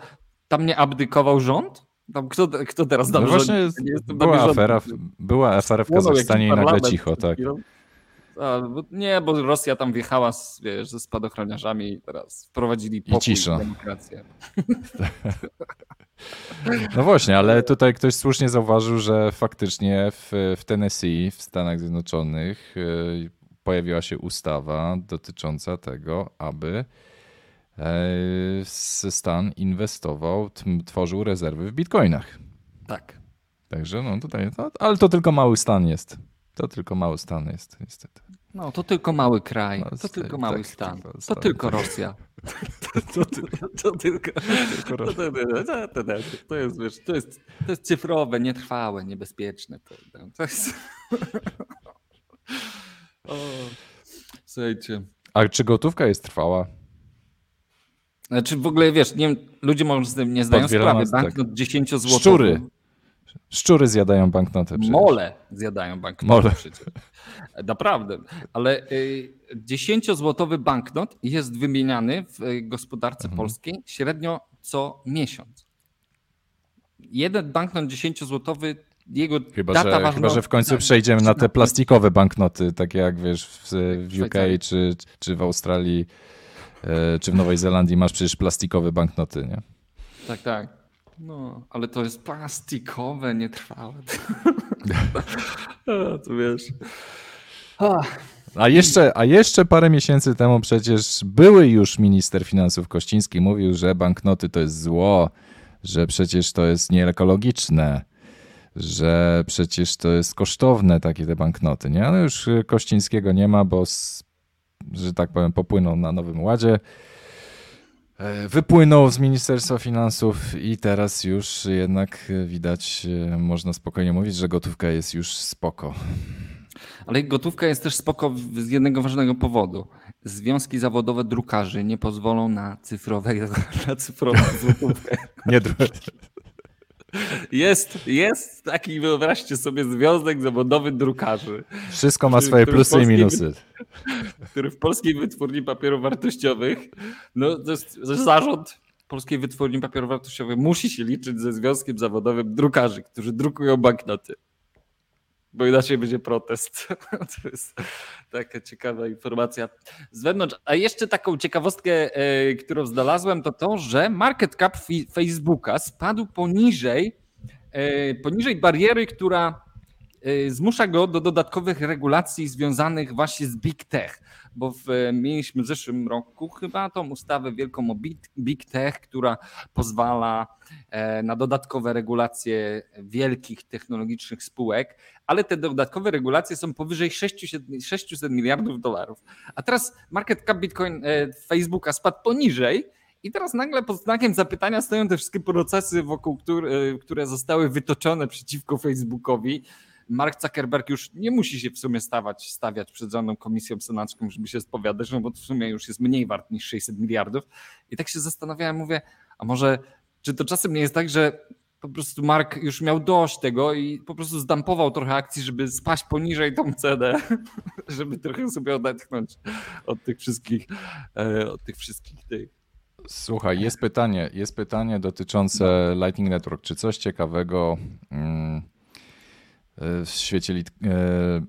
S2: tam nie abdykował rząd? Tam kto, kto teraz
S1: No
S2: tam
S1: właśnie
S2: rządzi? Nie jestem na
S1: była afera, w- była afera w Kazachstanie i nagle cicho, tak.
S2: A, bo, nie, bo Rosja tam wjechała z, wiesz, ze spadochroniarzami i teraz wprowadzili pokój
S1: cisza.
S2: i demokrację. <laughs>
S1: No właśnie, ale tutaj ktoś słusznie zauważył, że faktycznie w, w Tennessee, w Stanach Zjednoczonych, y, pojawiła się ustawa dotycząca tego, aby e, stan inwestował, tworzył rezerwy w bitcoinach.
S2: Tak.
S1: Także no tutaj, to, ale to tylko mały stan jest. To tylko mały stan jest, niestety.
S2: No, to tylko mały kraj,
S1: No,
S2: to
S1: tak,
S2: tylko mały
S1: tak,
S2: stan,
S1: tylko
S2: to tylko Rosja. <laughs> To, to, to tylko... To, jest, wiesz, to, jest, to jest cyfrowe, nietrwałe, niebezpieczne. To, to jest... <laughs> O, słuchajcie.
S1: A czy gotówka jest trwała?
S2: Znaczy w ogóle, wiesz, nie, wiem, ludzie może z tym nie zdają
S1: Podwielona,
S2: sprawy.
S1: tak.
S2: Banknot 10 zł.
S1: Szczury. Szczury zjadają banknoty. przecież.
S2: Mole zjadają banknoty
S1: Mole.
S2: przecież. Naprawdę. Ale y, 10-złotowy banknot jest wymieniany w y, gospodarce
S1: Mhm.
S2: polskiej średnio co miesiąc. Jeden banknot 10-złotowy, jego
S1: Chyba
S2: data
S1: że, chyba,
S2: ważności...
S1: że w końcu przejdziemy na te plastikowe banknoty, takie jak wiesz w, w UK czy, czy w Australii, e, czy w Nowej Zelandii masz przecież plastikowe banknoty, nie?
S2: Tak, tak. No, ale to jest plastikowe, nietrwałe. <laughs> A, to wiesz. A,
S1: A jeszcze, a jeszcze parę miesięcy temu przecież były już minister finansów Kościński mówił, że banknoty to jest zło, że przecież to jest nieekologiczne, że przecież to jest kosztowne takie te banknoty, nie? Ale już Kościńskiego nie ma, bo że tak powiem popłynął na Nowym Ładzie. E, Wypłynął z Ministerstwa Finansów i teraz już jednak y, widać, y, można spokojnie mówić, że gotówka jest już spoko.
S2: Ale gotówka jest też spoko z jednego ważnego powodu. Związki zawodowe drukarzy nie pozwolą na cyfrowe, <laughs> na cyfrową złotówkę.
S1: Nie, dru-
S2: Jest, jest taki, wyobraźcie sobie, związek zawodowy drukarzy,
S1: Wszystko ma swoje plusy i minusy.
S2: który w polskiej wytwórni papierów wartościowych, no to jest zarząd polskiej wytwórni papierów wartościowych musi się liczyć ze Związkiem Zawodowym Drukarzy, którzy drukują banknoty. Bo inaczej będzie protest. <laughs> To jest taka ciekawa informacja z wewnątrz. A jeszcze taką ciekawostkę, e, którą znalazłem, to to, że market cap Facebooka spadł poniżej, e, poniżej bariery, która zmusza go do dodatkowych regulacji związanych właśnie z big tech bo w, mieliśmy w zeszłym roku chyba tą ustawę wielką o big, tech, która pozwala e, na dodatkowe regulacje wielkich technologicznych spółek, ale te dodatkowe regulacje są powyżej 600, 600 miliardów dolarów. A teraz market cap Bitcoin e, Facebooka spadł poniżej. I teraz nagle pod znakiem zapytania stoją te wszystkie procesy, wokół które, które zostały wytoczone przeciwko Facebookowi. Mark Zuckerberg już nie musi się w sumie stawać, stawiać przed żadną komisją senacką, żeby się spowiadać, no bo w sumie już jest mniej wart niż 600 miliardów. I tak się zastanawiałem, mówię, a może czy to czasem nie jest tak, że po prostu Mark już miał dość tego i po prostu zdampował trochę akcji, żeby spaść poniżej tą cenę, <laughs> żeby trochę sobie odetchnąć od tych wszystkich, e, od tych wszystkich tych.
S1: Słuchaj, jest pytanie, jest pytanie dotyczące no. Lightning Network. Czy coś ciekawego mm, w świecie e,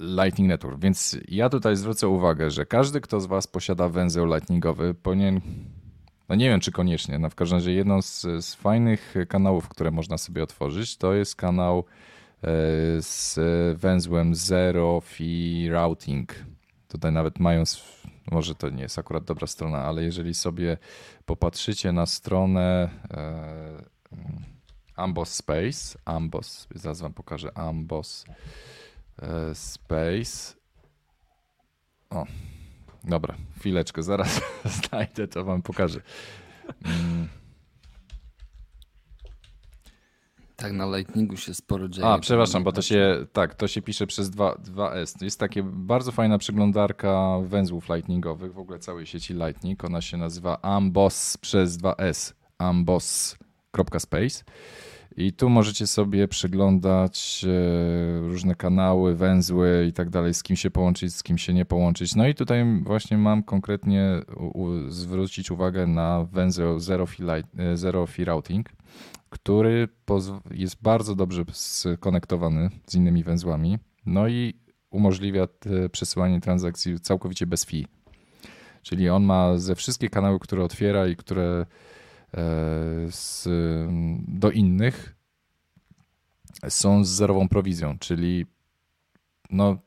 S1: Lightning Network. Więc ja tutaj zwrócę uwagę, że każdy, kto z Was posiada węzeł lightningowy, powinien, no nie wiem czy koniecznie, no w każdym razie jedną z, z fajnych kanałów, które można sobie otworzyć, to jest kanał e, z węzłem Zero Fee Routing. Tutaj nawet mając, może to nie jest akurat dobra strona, ale jeżeli sobie popatrzycie na stronę e, Ambos Space, Ambos, zaraz wam pokażę, Ambos e, Space. O, dobra, chwileczkę, zaraz <laughs> znajdę, to wam pokażę. Mm.
S2: Tak, na Lightningu się sporo dzieje.
S1: A, przepraszam, bo to się, tak, to się pisze przez 2, 2S. To jest takie bardzo fajna przeglądarka węzłów lightningowych, w ogóle całej sieci Lightning. Ona się nazywa Ambos przez 2S, ambos.space. I tu możecie sobie przeglądać e, różne kanały, węzły i tak dalej, z kim się połączyć, z kim się nie połączyć. No i tutaj właśnie mam konkretnie zwrócić uwagę na węzeł Zero Fee, Light, e, Zero Fee Routing, który jest bardzo dobrze skonektowany z innymi węzłami. No i umożliwia przesyłanie transakcji całkowicie bez fee. Czyli on ma ze wszystkie kanały, które otwiera i które z, do innych są z zerową prowizją, czyli no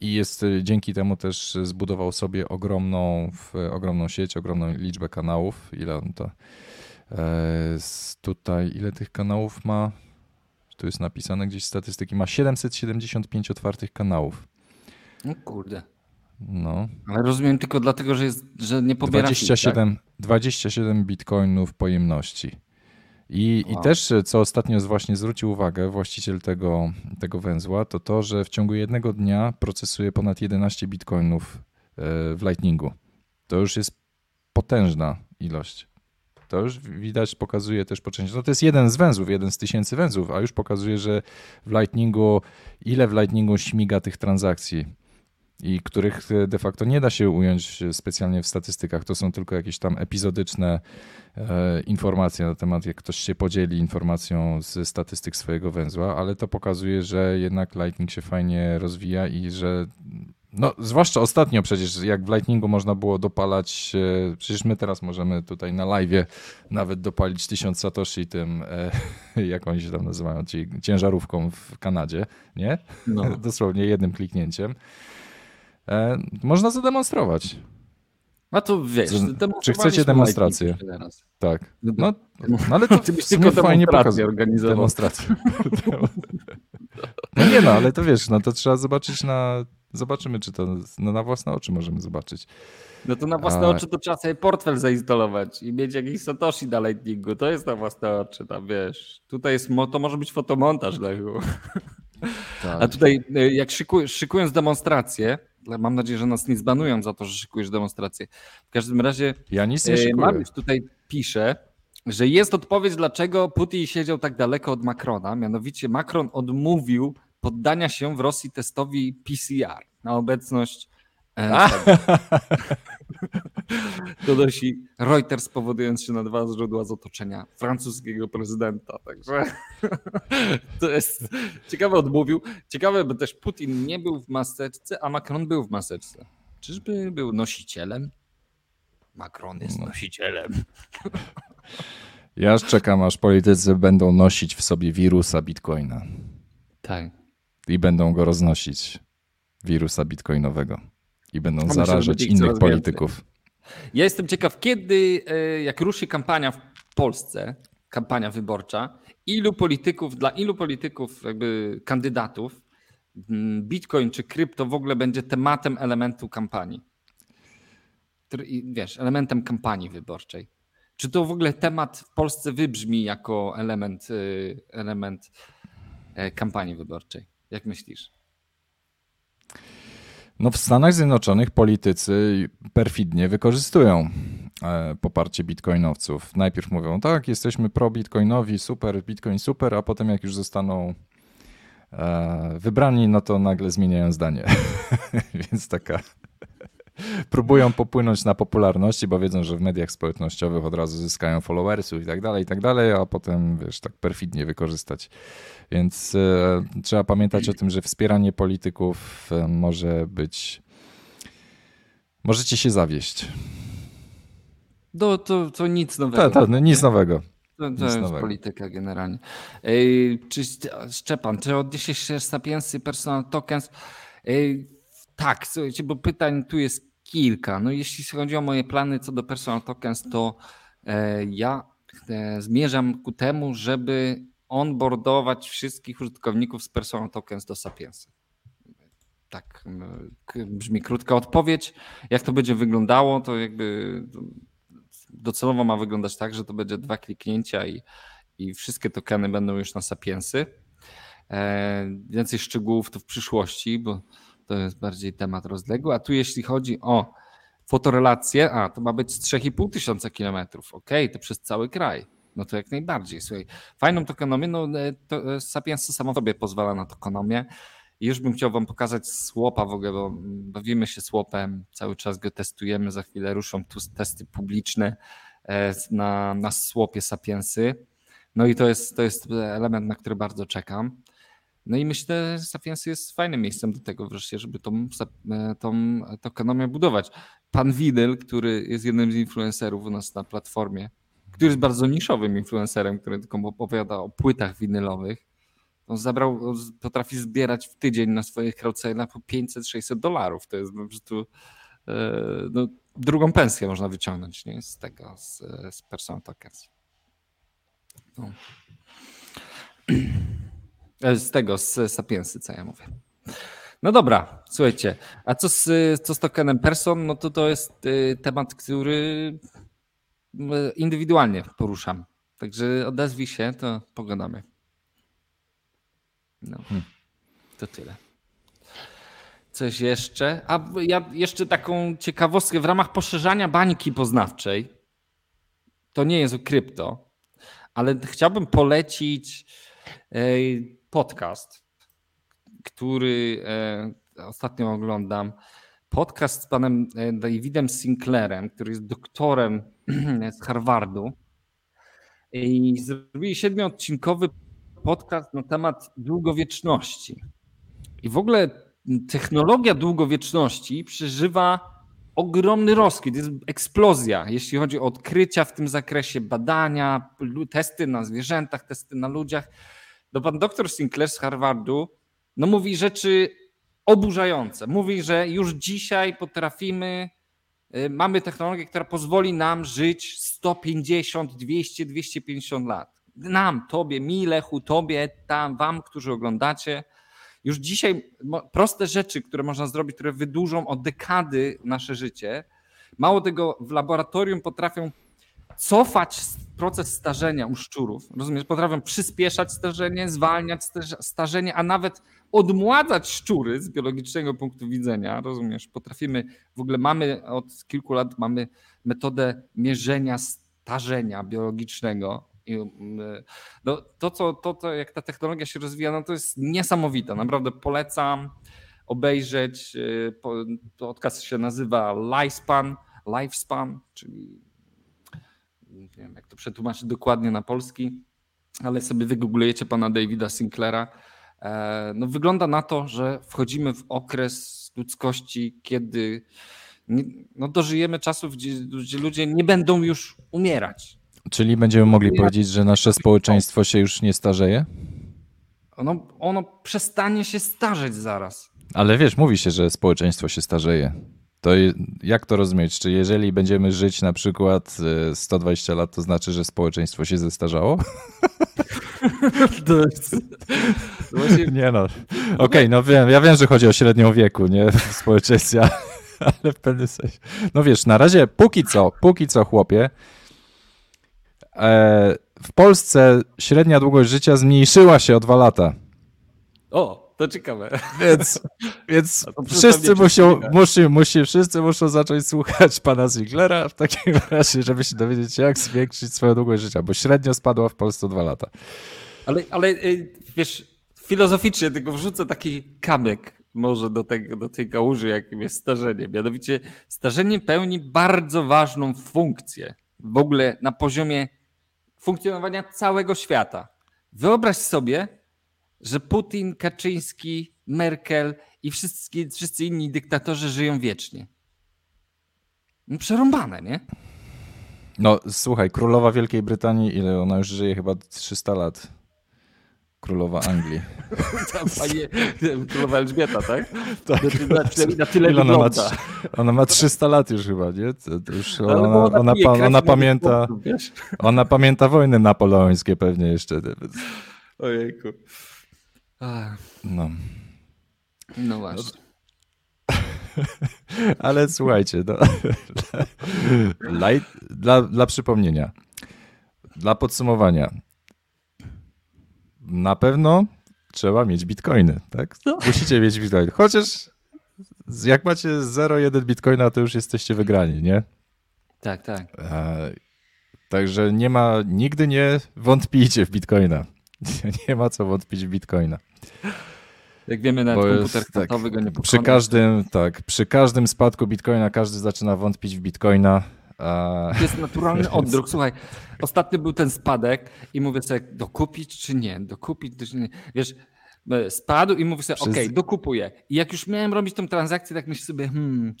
S1: i jest dzięki temu też zbudował sobie ogromną, ogromną sieć, ogromną liczbę kanałów. Ile on to e, tutaj, ile tych kanałów ma? Tu jest napisane gdzieś statystyki. Ma 775 otwartych kanałów.
S2: No kurde.
S1: No.
S2: Ale rozumiem tylko dlatego, że, jest, że nie pobiera
S1: 27, tak? 27 bitcoinów pojemności. I, wow. I też, co ostatnio właśnie zwrócił uwagę właściciel tego, tego węzła, to to, że w ciągu jednego dnia procesuje ponad 11 bitcoinów e, w Lightningu. To już jest potężna ilość. To już widać, pokazuje też po części. No to jest jeden z węzłów, jeden z tysięcy węzłów, a już pokazuje, że w Lightningu, ile w Lightningu śmiga tych transakcji i których de facto nie da się ująć specjalnie w statystykach. To są tylko jakieś tam epizodyczne e, informacje na temat, jak ktoś się podzieli informacją ze statystyk swojego węzła, ale to pokazuje, że jednak Lightning się fajnie rozwija i że no, zwłaszcza ostatnio przecież, jak w Lightningu można było dopalać, e, przecież my teraz możemy tutaj na live nawet dopalić 1000 satoshi tym, e, <laughs> jak oni się tam nazywają, ciężarówką w Kanadzie, nie? No. <laughs> Dosłownie jednym kliknięciem. E, można zademonstrować.
S2: A to wiesz,
S1: czy chcecie demonstrację? Tak. No, no, no <laughs> ale to byś tylko fajnie pokazuje. Demonstrację. <laughs> no nie no, ale to wiesz, no to trzeba zobaczyć na... Zobaczymy, czy to no, na własne oczy możemy zobaczyć.
S2: No to na własne A... oczy to trzeba sobie portfel zainstalować i mieć jakiś Satoshi na Lightningu. To jest na własne oczy, tam wiesz. Tutaj jest, to może być fotomontaż. Tak. A tutaj e, jak szykuj, szykując demonstrację, mam nadzieję, że nas nie zbanują za to, że szykujesz demonstrację. W każdym razie
S1: ja nic nie e, szykuję. Mariusz
S2: tutaj pisze, że jest odpowiedź, dlaczego Putin siedział tak daleko od Macrona. Mianowicie Macron odmówił poddania się w Rosji testowi PCR na obecność. E, <laughs> Donosi Reuters powodując się na dwa źródła z otoczenia francuskiego prezydenta. Także <laughs> to jest ciekawe odmówił. Ciekawe, bo też Putin nie był w maseczce, a Macron był w maseczce. Czyżby był nosicielem? Macron jest no. nosicielem. <laughs>
S1: Ja czekam, aż politycy będą nosić w sobie wirusa bitcoina.
S2: Tak.
S1: I będą go roznosić. Wirusa bitcoinowego. I będą zarażać innych polityków.
S2: Więcej. Ja jestem ciekaw, kiedy, e, jak ruszy kampania w Polsce, kampania wyborcza, ilu polityków, dla ilu polityków, jakby kandydatów, Bitcoin czy krypto w ogóle będzie tematem elementu kampanii. Wiesz, elementem kampanii wyborczej. Czy to w ogóle temat w Polsce wybrzmi jako element, y, element e, kampanii wyborczej? Jak myślisz?
S1: No w Stanach Zjednoczonych politycy perfidnie wykorzystują e, poparcie bitcoinowców. Najpierw mówią, tak, jesteśmy pro-bitcoinowi, super, bitcoin super, a potem jak już zostaną e, wybrani, no to nagle zmieniają zdanie. <laughs> Więc taka <laughs> próbują popłynąć na popularności, bo wiedzą, że w mediach społecznościowych od razu zyskają followersów i tak dalej, i tak dalej, a potem, wiesz, tak perfidnie wykorzystać. Więc e, trzeba pamiętać o tym, że wspieranie polityków e, może być. Możecie się zawieść.
S2: To, to, to nic nowego.
S1: Tak, tak, no nic nowego.
S2: To, to jest nowego. polityka generalnie. Ej, czy Szczepan, czy odniesiesz się Sapiensy Personal Tokens? Ej, tak, słuchajcie, bo pytań tu jest kilka. No jeśli chodzi o moje plany co do personal tokens, to e, ja e, zmierzam ku temu, żeby onboardować wszystkich użytkowników z personal tokens do Sapiensy. Tak brzmi krótka odpowiedź. Jak to będzie wyglądało, to jakby docelowo ma wyglądać tak, że to będzie dwa kliknięcia i, i wszystkie tokeny będą już na Sapiensy. E, więcej szczegółów to w przyszłości, bo to jest bardziej temat rozległy. A tu jeśli chodzi o fotorelacje, a to ma być z 3,5 tysiąca kilometrów. Ok, to przez cały kraj. No to jak najbardziej. Słuchaj, fajną tokenomię, no e, to e, Sapiens samo sobie pozwala na tokenomię. I już bym chciał wam pokazać słopa w ogóle, bo bawimy się słopem, cały czas go testujemy, za chwilę ruszą tu testy publiczne e, na, na słopie Sapiensy. No i to jest, to jest element, na który bardzo czekam. No i myślę, że Sapiensy jest fajnym miejscem do tego wreszcie, żeby tą, e, tą tokenomię budować. Pan Widel, który jest jednym z influencerów u nas na platformie, który jest bardzo niszowym influencerem, który tylko opowiada o płytach winylowych, on zabrał, potrafi zbierać w tydzień na swoich crowdsalach po 500-600 dolarów. To jest po prostu e, no, drugą pensję można wyciągnąć nie? z tego, z, z personal tokens. No. <clears throat> E, z tego, z Sapiensy, co ja mówię. No dobra, słuchajcie, a co z, co z tokenem Person? No to to jest y, temat, który indywidualnie poruszam. Także odezwij się, to pogadamy. No, hmm. to tyle. Coś jeszcze? A ja jeszcze taką ciekawostkę w ramach poszerzania bańki poznawczej. To nie jest o krypto, ale chciałbym polecić podcast, który e, ostatnio oglądam. Podcast z panem e, Davidem Sinclairem, który jest doktorem z Harvardu. I zrobili siedmiodcinkowy podcast na temat długowieczności. I w ogóle technologia długowieczności przeżywa ogromny rozkwit, jest eksplozja, jeśli chodzi o odkrycia w tym zakresie, badania, testy na zwierzętach, testy na ludziach. No pan doktor Sinclair z Harvardu no mówi rzeczy oburzające. Mówi, że już dzisiaj potrafimy, y, mamy technologię, która pozwoli nam żyć 150, 200, 250 lat. Nam, tobie, mi, Lechu, tobie, tam, wam, którzy oglądacie. Już dzisiaj proste rzeczy, które można zrobić, które wydłużą o dekady nasze życie. Mało tego, w laboratorium potrafią cofać proces starzenia u szczurów. Rozumiesz? Potrafią przyspieszać starzenie, zwalniać starzenie, a nawet odmładzać szczury z biologicznego punktu widzenia. Rozumiesz? Potrafimy, w ogóle mamy od kilku lat mamy metodę mierzenia starzenia biologicznego. no, to, co, to, to, jak ta technologia się rozwija, no to jest niesamowite. Naprawdę polecam obejrzeć. Y, podcast się nazywa Lifespan lifespan, czyli nie wiem jak to przetłumaczyć dokładnie na polski, ale sobie wygooglujecie pana Davida Sinclaira, e, no wygląda na to, że wchodzimy w okres ludzkości, kiedy no dożyjemy czasów, gdzie, gdzie ludzie nie będą już umierać.
S1: Czyli będziemy mogli powiedzieć, że nasze społeczeństwo się już nie starzeje?
S2: Ono, ono przestanie się starzeć zaraz.
S1: Ale wiesz, mówi się, że społeczeństwo się starzeje. To jak to rozumieć? Czy jeżeli będziemy żyć na przykład 120 lat, to znaczy, że społeczeństwo się zestarzało?
S2: Jest... <laughs>
S1: Właśnie... Nie no. Okej, okay, no wiem, ja wiem, że chodzi o średnią wieku, nie? <laughs> W społeczeństwie, <laughs> ale w pewnym sensie. No wiesz, na razie póki co, póki co chłopie, e, w Polsce średnia długość życia zmniejszyła się o dwa lata.
S2: O, to ciekawe.
S1: Więc, więc wszyscy muszą, musi, musi, wszyscy muszą zacząć słuchać pana Ziglera w takim <laughs> razie, żeby się dowiedzieć, jak zwiększyć swoją długość życia, bo średnio spadła w Polsce dwa lata.
S2: Ale, ale y, wiesz, filozoficznie tylko wrzucę taki kamyk może do, tego, do tej kałuży, jakim jest starzenie. Mianowicie starzenie pełni bardzo ważną funkcję w ogóle na poziomie funkcjonowania całego świata. Wyobraź sobie, że Putin, Kaczyński, Merkel i wszyscy, wszyscy inni dyktatorzy żyją wiecznie. No przerąbane, nie?
S1: No słuchaj, królowa Wielkiej Brytanii, ile ona już żyje? Chyba 300 lat. Królowa Anglii. <laughs>
S2: Panie, królowa Elżbieta, tak? <laughs>
S1: tak. Na, na, na tyle ona ma, ona ma 300 lat już chyba, nie? To już ona, ona, ona, ona pamięta, ona pamięta wojny napoleońskie pewnie jeszcze.
S2: Ojejku.
S1: No.
S2: No właśnie. <laughs>
S1: Ale słuchajcie, no, <laughs> dla, dla, dla przypomnienia, dla podsumowania, na pewno trzeba mieć bitcoiny, tak? No. Musicie mieć bitcoiny. Chociaż jak macie 0,1 bitcoina, to już jesteście wygrani, nie?
S2: Tak, tak.
S1: E, także nie ma, nigdy nie wątpijcie w bitcoina. <laughs> Nie ma co wątpić w bitcoina.
S2: Jak wiemy, nawet Bo komputer jest, tak, go nie pokona.
S1: Przy każdym, tak, przy każdym spadku bitcoina każdy zaczyna wątpić w bitcoina.
S2: A... Jest naturalny <laughs> oddruk. Słuchaj, ostatnio był ten spadek i mówię sobie, dokupić czy nie, dokupić czy nie. Wiesz, e, spadł i mówię sobie, Przez... okej, okay, dokupuję. I jak już miałem robić tą transakcję, tak myślę sobie, hmm,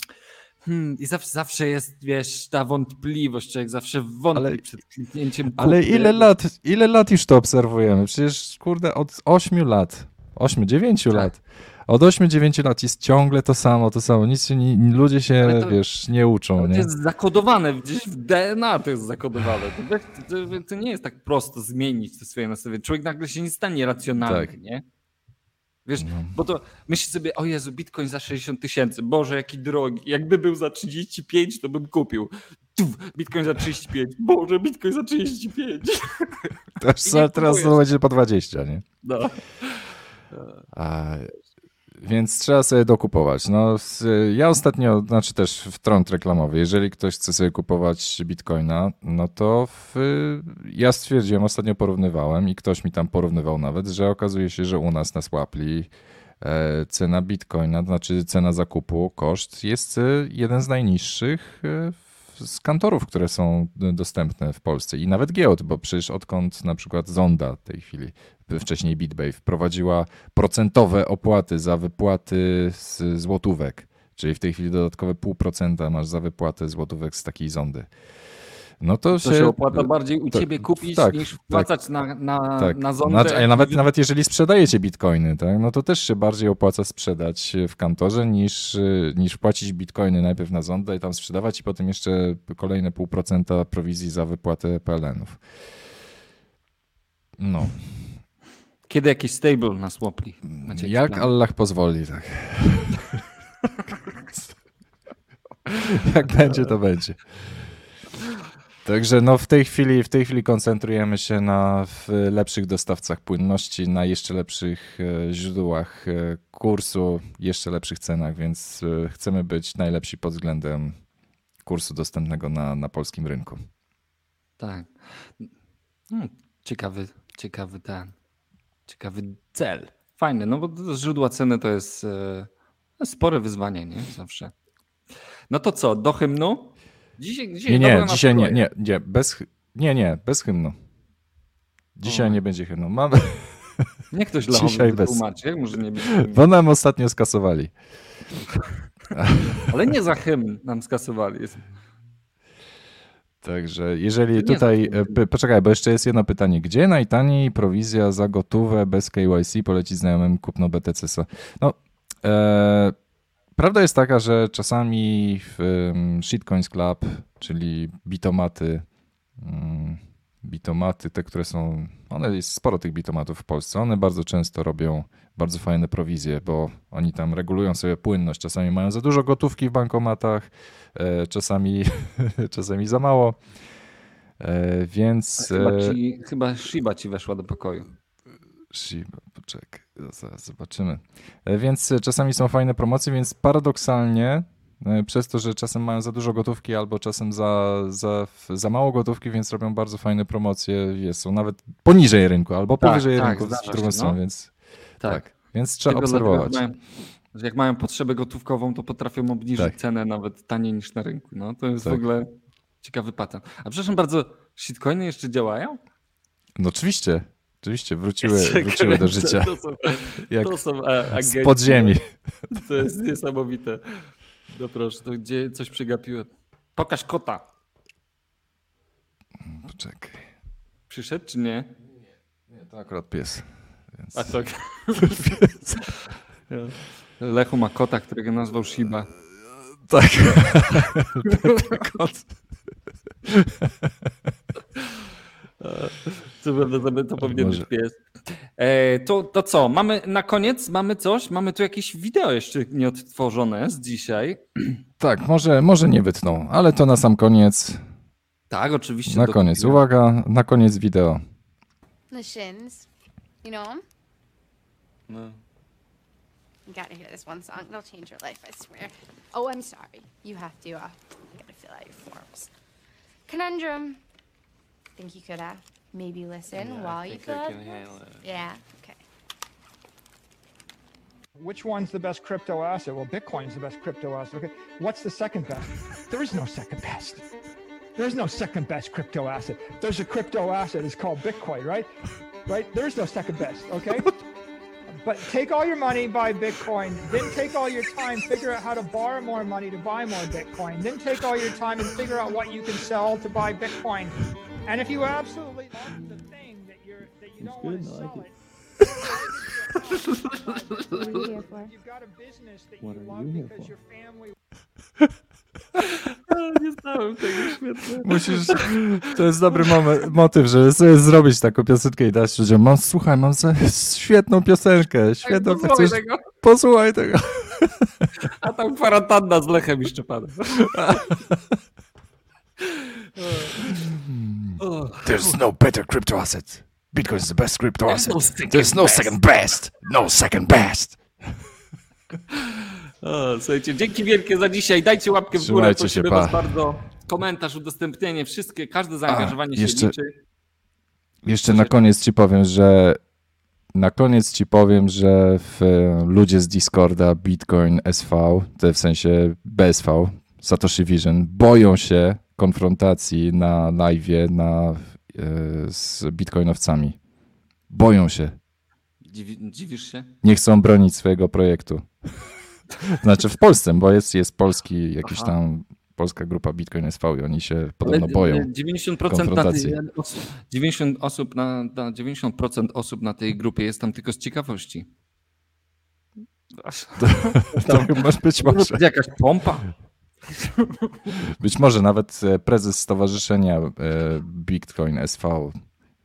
S2: Hmm, I zawsze, zawsze jest, wiesz, ta wątpliwość, człowiek zawsze wątpi ale, przed kliknięciem.
S1: Ale ile lat, ile lat już to obserwujemy? Przecież, kurde, od 8 lat, 8-9 tak. lat. Od 8-9 lat jest ciągle to samo, to samo. Nic się nie, ludzie się, to, wiesz, nie uczą. To
S2: nie? jest zakodowane, gdzieś w DNA to jest zakodowane. To, to, to, nie jest tak prosto zmienić to swoje nastawienie. Człowiek nagle się nie stanie racjonalny, tak. nie? Wiesz, no. bo to myślisz sobie, o Jezu, bitcoin za 60 tysięcy, Boże, jaki drogi. Jakby był za 35, to bym kupił. Tuf, bitcoin za 35, Boże, bitcoin za 35.
S1: Teraz, teraz to będzie po 20, nie?
S2: No.
S1: A, więc trzeba sobie dokupować. No, ja ostatnio, znaczy też w trąd reklamowy, jeżeli ktoś chce sobie kupować bitcoina, no to w, ja stwierdziłem, ostatnio porównywałem i ktoś mi tam porównywał nawet, że okazuje się, że u nas na Swapli e, cena bitcoina, znaczy cena zakupu, koszt jest e, jeden z najniższych e, z kantorów, które są dostępne w Polsce i nawet giełd, bo przecież odkąd na przykład Zonda w tej chwili, wcześniej BitBay, wprowadziła procentowe opłaty za wypłaty z złotówek, czyli w tej chwili dodatkowe pół procenta masz za wypłatę złotówek z takiej zondy. No to, to się,
S2: się opłaca bardziej u to, ciebie kupić tak, niż wpłacać tak, na, na, tak. na zondę.
S1: A nawet, nawet jeżeli sprzedajecie bitcoiny, tak, no to też się bardziej opłaca sprzedać w kantorze niż, niż płacić bitcoiny najpierw na zondę i tam sprzedawać i potem jeszcze kolejne pół procenta prowizji za wypłatę PLN-ów. No.
S2: Kiedy jakiś stable na Swapli?
S1: Jak plan? Allah pozwoli, tak. <laughs> Jak będzie, to będzie. Także no w tej chwili, w tej chwili koncentrujemy się na lepszych dostawcach płynności, na jeszcze lepszych e, źródłach e, kursu, jeszcze lepszych cenach, więc e, chcemy być najlepsi pod względem kursu dostępnego na, na polskim rynku.
S2: Tak. Hmm, ciekawy, ciekawy ten, ciekawy cel. Fajny, no bo źródła ceny to jest spore wyzwanie, nie? Zawsze. No to co, do hymnu? Dzisiaj, dzisiaj
S1: Nie, nie, dzisiaj nie, nie, nie, bez, nie, nie, bez hymnu. Dzisiaj
S2: O.
S1: nie będzie hymnu. Mamy, <laughs>
S2: Niech ktoś
S1: Dzisiaj
S2: Lechowi
S1: bez.
S2: może nie być
S1: bo nam ostatnio skasowali.
S2: Ale nie za hymn nam skasowali.
S1: Także jeżeli tutaj, e, poczekaj, bo jeszcze jest jedno pytanie. Gdzie najtaniej prowizja za gotówę bez KYC poleci znajomym kupno BTC? No, e, prawda jest taka, że czasami w em, Shitcoins Club, czyli bitomaty, mm, bitomaty, te, które są, one jest sporo tych bitomatów w Polsce, one bardzo często robią bardzo fajne prowizje, bo oni tam regulują sobie płynność. Czasami mają za dużo gotówki w bankomatach, e, czasami, <laughs> czasami za mało. E, Więc.
S2: Chyba,
S1: e,
S2: ci, chyba Shiba ci weszła do pokoju.
S1: Shiba, poczekaj, zaraz zobaczymy. Więc czasami są fajne promocje, więc paradoksalnie przez to, że czasem mają za dużo gotówki albo czasem za, za, za mało gotówki, więc robią bardzo fajne promocje, jest, są nawet poniżej rynku albo
S2: Tak,
S1: powyżej
S2: tak,
S1: rynku w drugą
S2: się,
S1: stronę,
S2: no.
S1: więc
S2: Tak.
S1: tak. Więc trzeba obserwować.
S2: Jak mają, że jak mają potrzebę gotówkową, to potrafią obniżyć
S1: Tak.
S2: cenę nawet taniej niż na rynku. No, to jest w
S1: Tak.
S2: ogóle ciekawy patent. A przepraszam bardzo, shitcoiny jeszcze działają?
S1: No oczywiście, oczywiście, wróciły, wróciły do życia.
S2: To są, to są e, agenci.
S1: z podziemi.
S2: To jest niesamowite. No proszę, to gdzie coś przegapiłem. Pokaż kota.
S1: Poczekaj.
S2: Przyszedł czy nie?
S1: Nie, to akurat pies. Więc...
S2: A tak. <laughs> Lechu ma kota, którego nazwał Shiba.
S1: Tak. <laughs> Kot. <laughs>
S2: To, to, to powinien być pies. E, to, to co? Mamy na koniec mamy coś? Mamy tu jakieś wideo jeszcze nieodtworzone z dzisiaj. <clears throat>
S1: Tak, może, może nie wytną, ale to na sam koniec.
S2: Tak, oczywiście.
S1: Na koniec, uwaga, na koniec wideo.
S4: The shins. You know 'em?
S2: No.
S4: You gotta hear this one song. It'll change your life, I swear. Oh, I'm sorry. You have to, uh, you gotta fill out your forms. Conundrum. Think you could, uh, maybe listen while you fill out the forms? Yeah, okay.
S5: Which one's the best crypto asset? Well, Bitcoin's the best crypto asset. Okay. What's the second best? There is no second best. There's no second best crypto asset. There's a crypto asset. It's called Bitcoin, right? Right? There's no second best. Okay. but take all your money, buy Bitcoin. Then take all your time, figure out how to borrow more money to buy more Bitcoin. Then take all your time and figure out what you can sell to buy Bitcoin. And if you absolutely love the thing that you're that you don't want to sell it. <laughs> You've got a business that you love because your family <laughs>
S2: Nie znałem tego, świetnie.
S1: Musisz, to jest dobry moment, motyw, żeby sobie zrobić taką piosenkę i dać ludziom, mam, słuchaj, mam za, świetną piosenkę, świetną,
S2: Tak, posłuchaj
S1: chcesz,
S2: tego.
S1: posłuchaj tego.
S2: A tam kwarantanna z Lechem i Szczepanem. <laughs>
S1: There's no better crypto asset. Bitcoin is the best crypto
S2: There's no
S1: There's no
S2: best.
S1: second best. No second best. <laughs>
S2: O, słuchajcie, dzięki wielkie za dzisiaj. Dajcie łapkę w górę, prosimy
S1: się, pa.
S2: was bardzo. Komentarz, udostępnienie, wszystkie, każde zaangażowanie się
S1: jeszcze-
S2: liczy.
S1: Jeszcze na koniec ci powiem, że na koniec ci powiem, że w, ludzie z Discorda Bitcoin SV, to w sensie BSV, Satoshi Vision, boją się konfrontacji na live na, e, z bitcoinowcami. Boją się.
S2: Dziwi, dziwisz się?
S1: Nie chcą bronić swojego projektu. <laughs> Znaczy w Polsce, bo jest, jest polski, jakiś
S2: Aha.
S1: tam polska grupa Bitcoin SV i oni się podobno boją.
S2: 90% na tej, osób, 90 osób na, na 90% osób na tej grupie jest tam tylko z ciekawości.
S1: To masz być
S2: Może to jakaś pompa? <laughs>
S1: Być może nawet e, prezes stowarzyszenia e, Bitcoin SV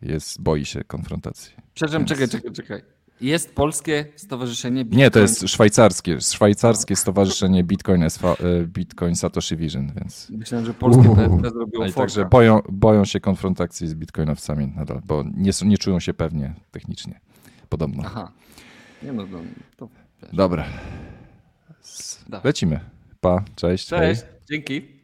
S1: jest, boi się konfrontacji.
S2: Przepraszam,
S1: Więc-
S2: czekaj, czekaj, czekaj. Jest polskie stowarzyszenie Bitcoin.
S1: Nie, to jest szwajcarskie, szwajcarskie stowarzyszenie Bitcoin, SV, e, Bitcoin Satoshi Vision, więc...
S2: Myślałem, że polskie. PSP zrobiło forka.
S1: także boją, boją się konfrontacji z bitcoinowcami nadal, bo nie, nie czują się pewnie technicznie. Podobno.
S2: Aha. Nie no, to.
S1: Dobra. Lecimy. Pa, cześć. hej.
S2: Cześć, dzięki.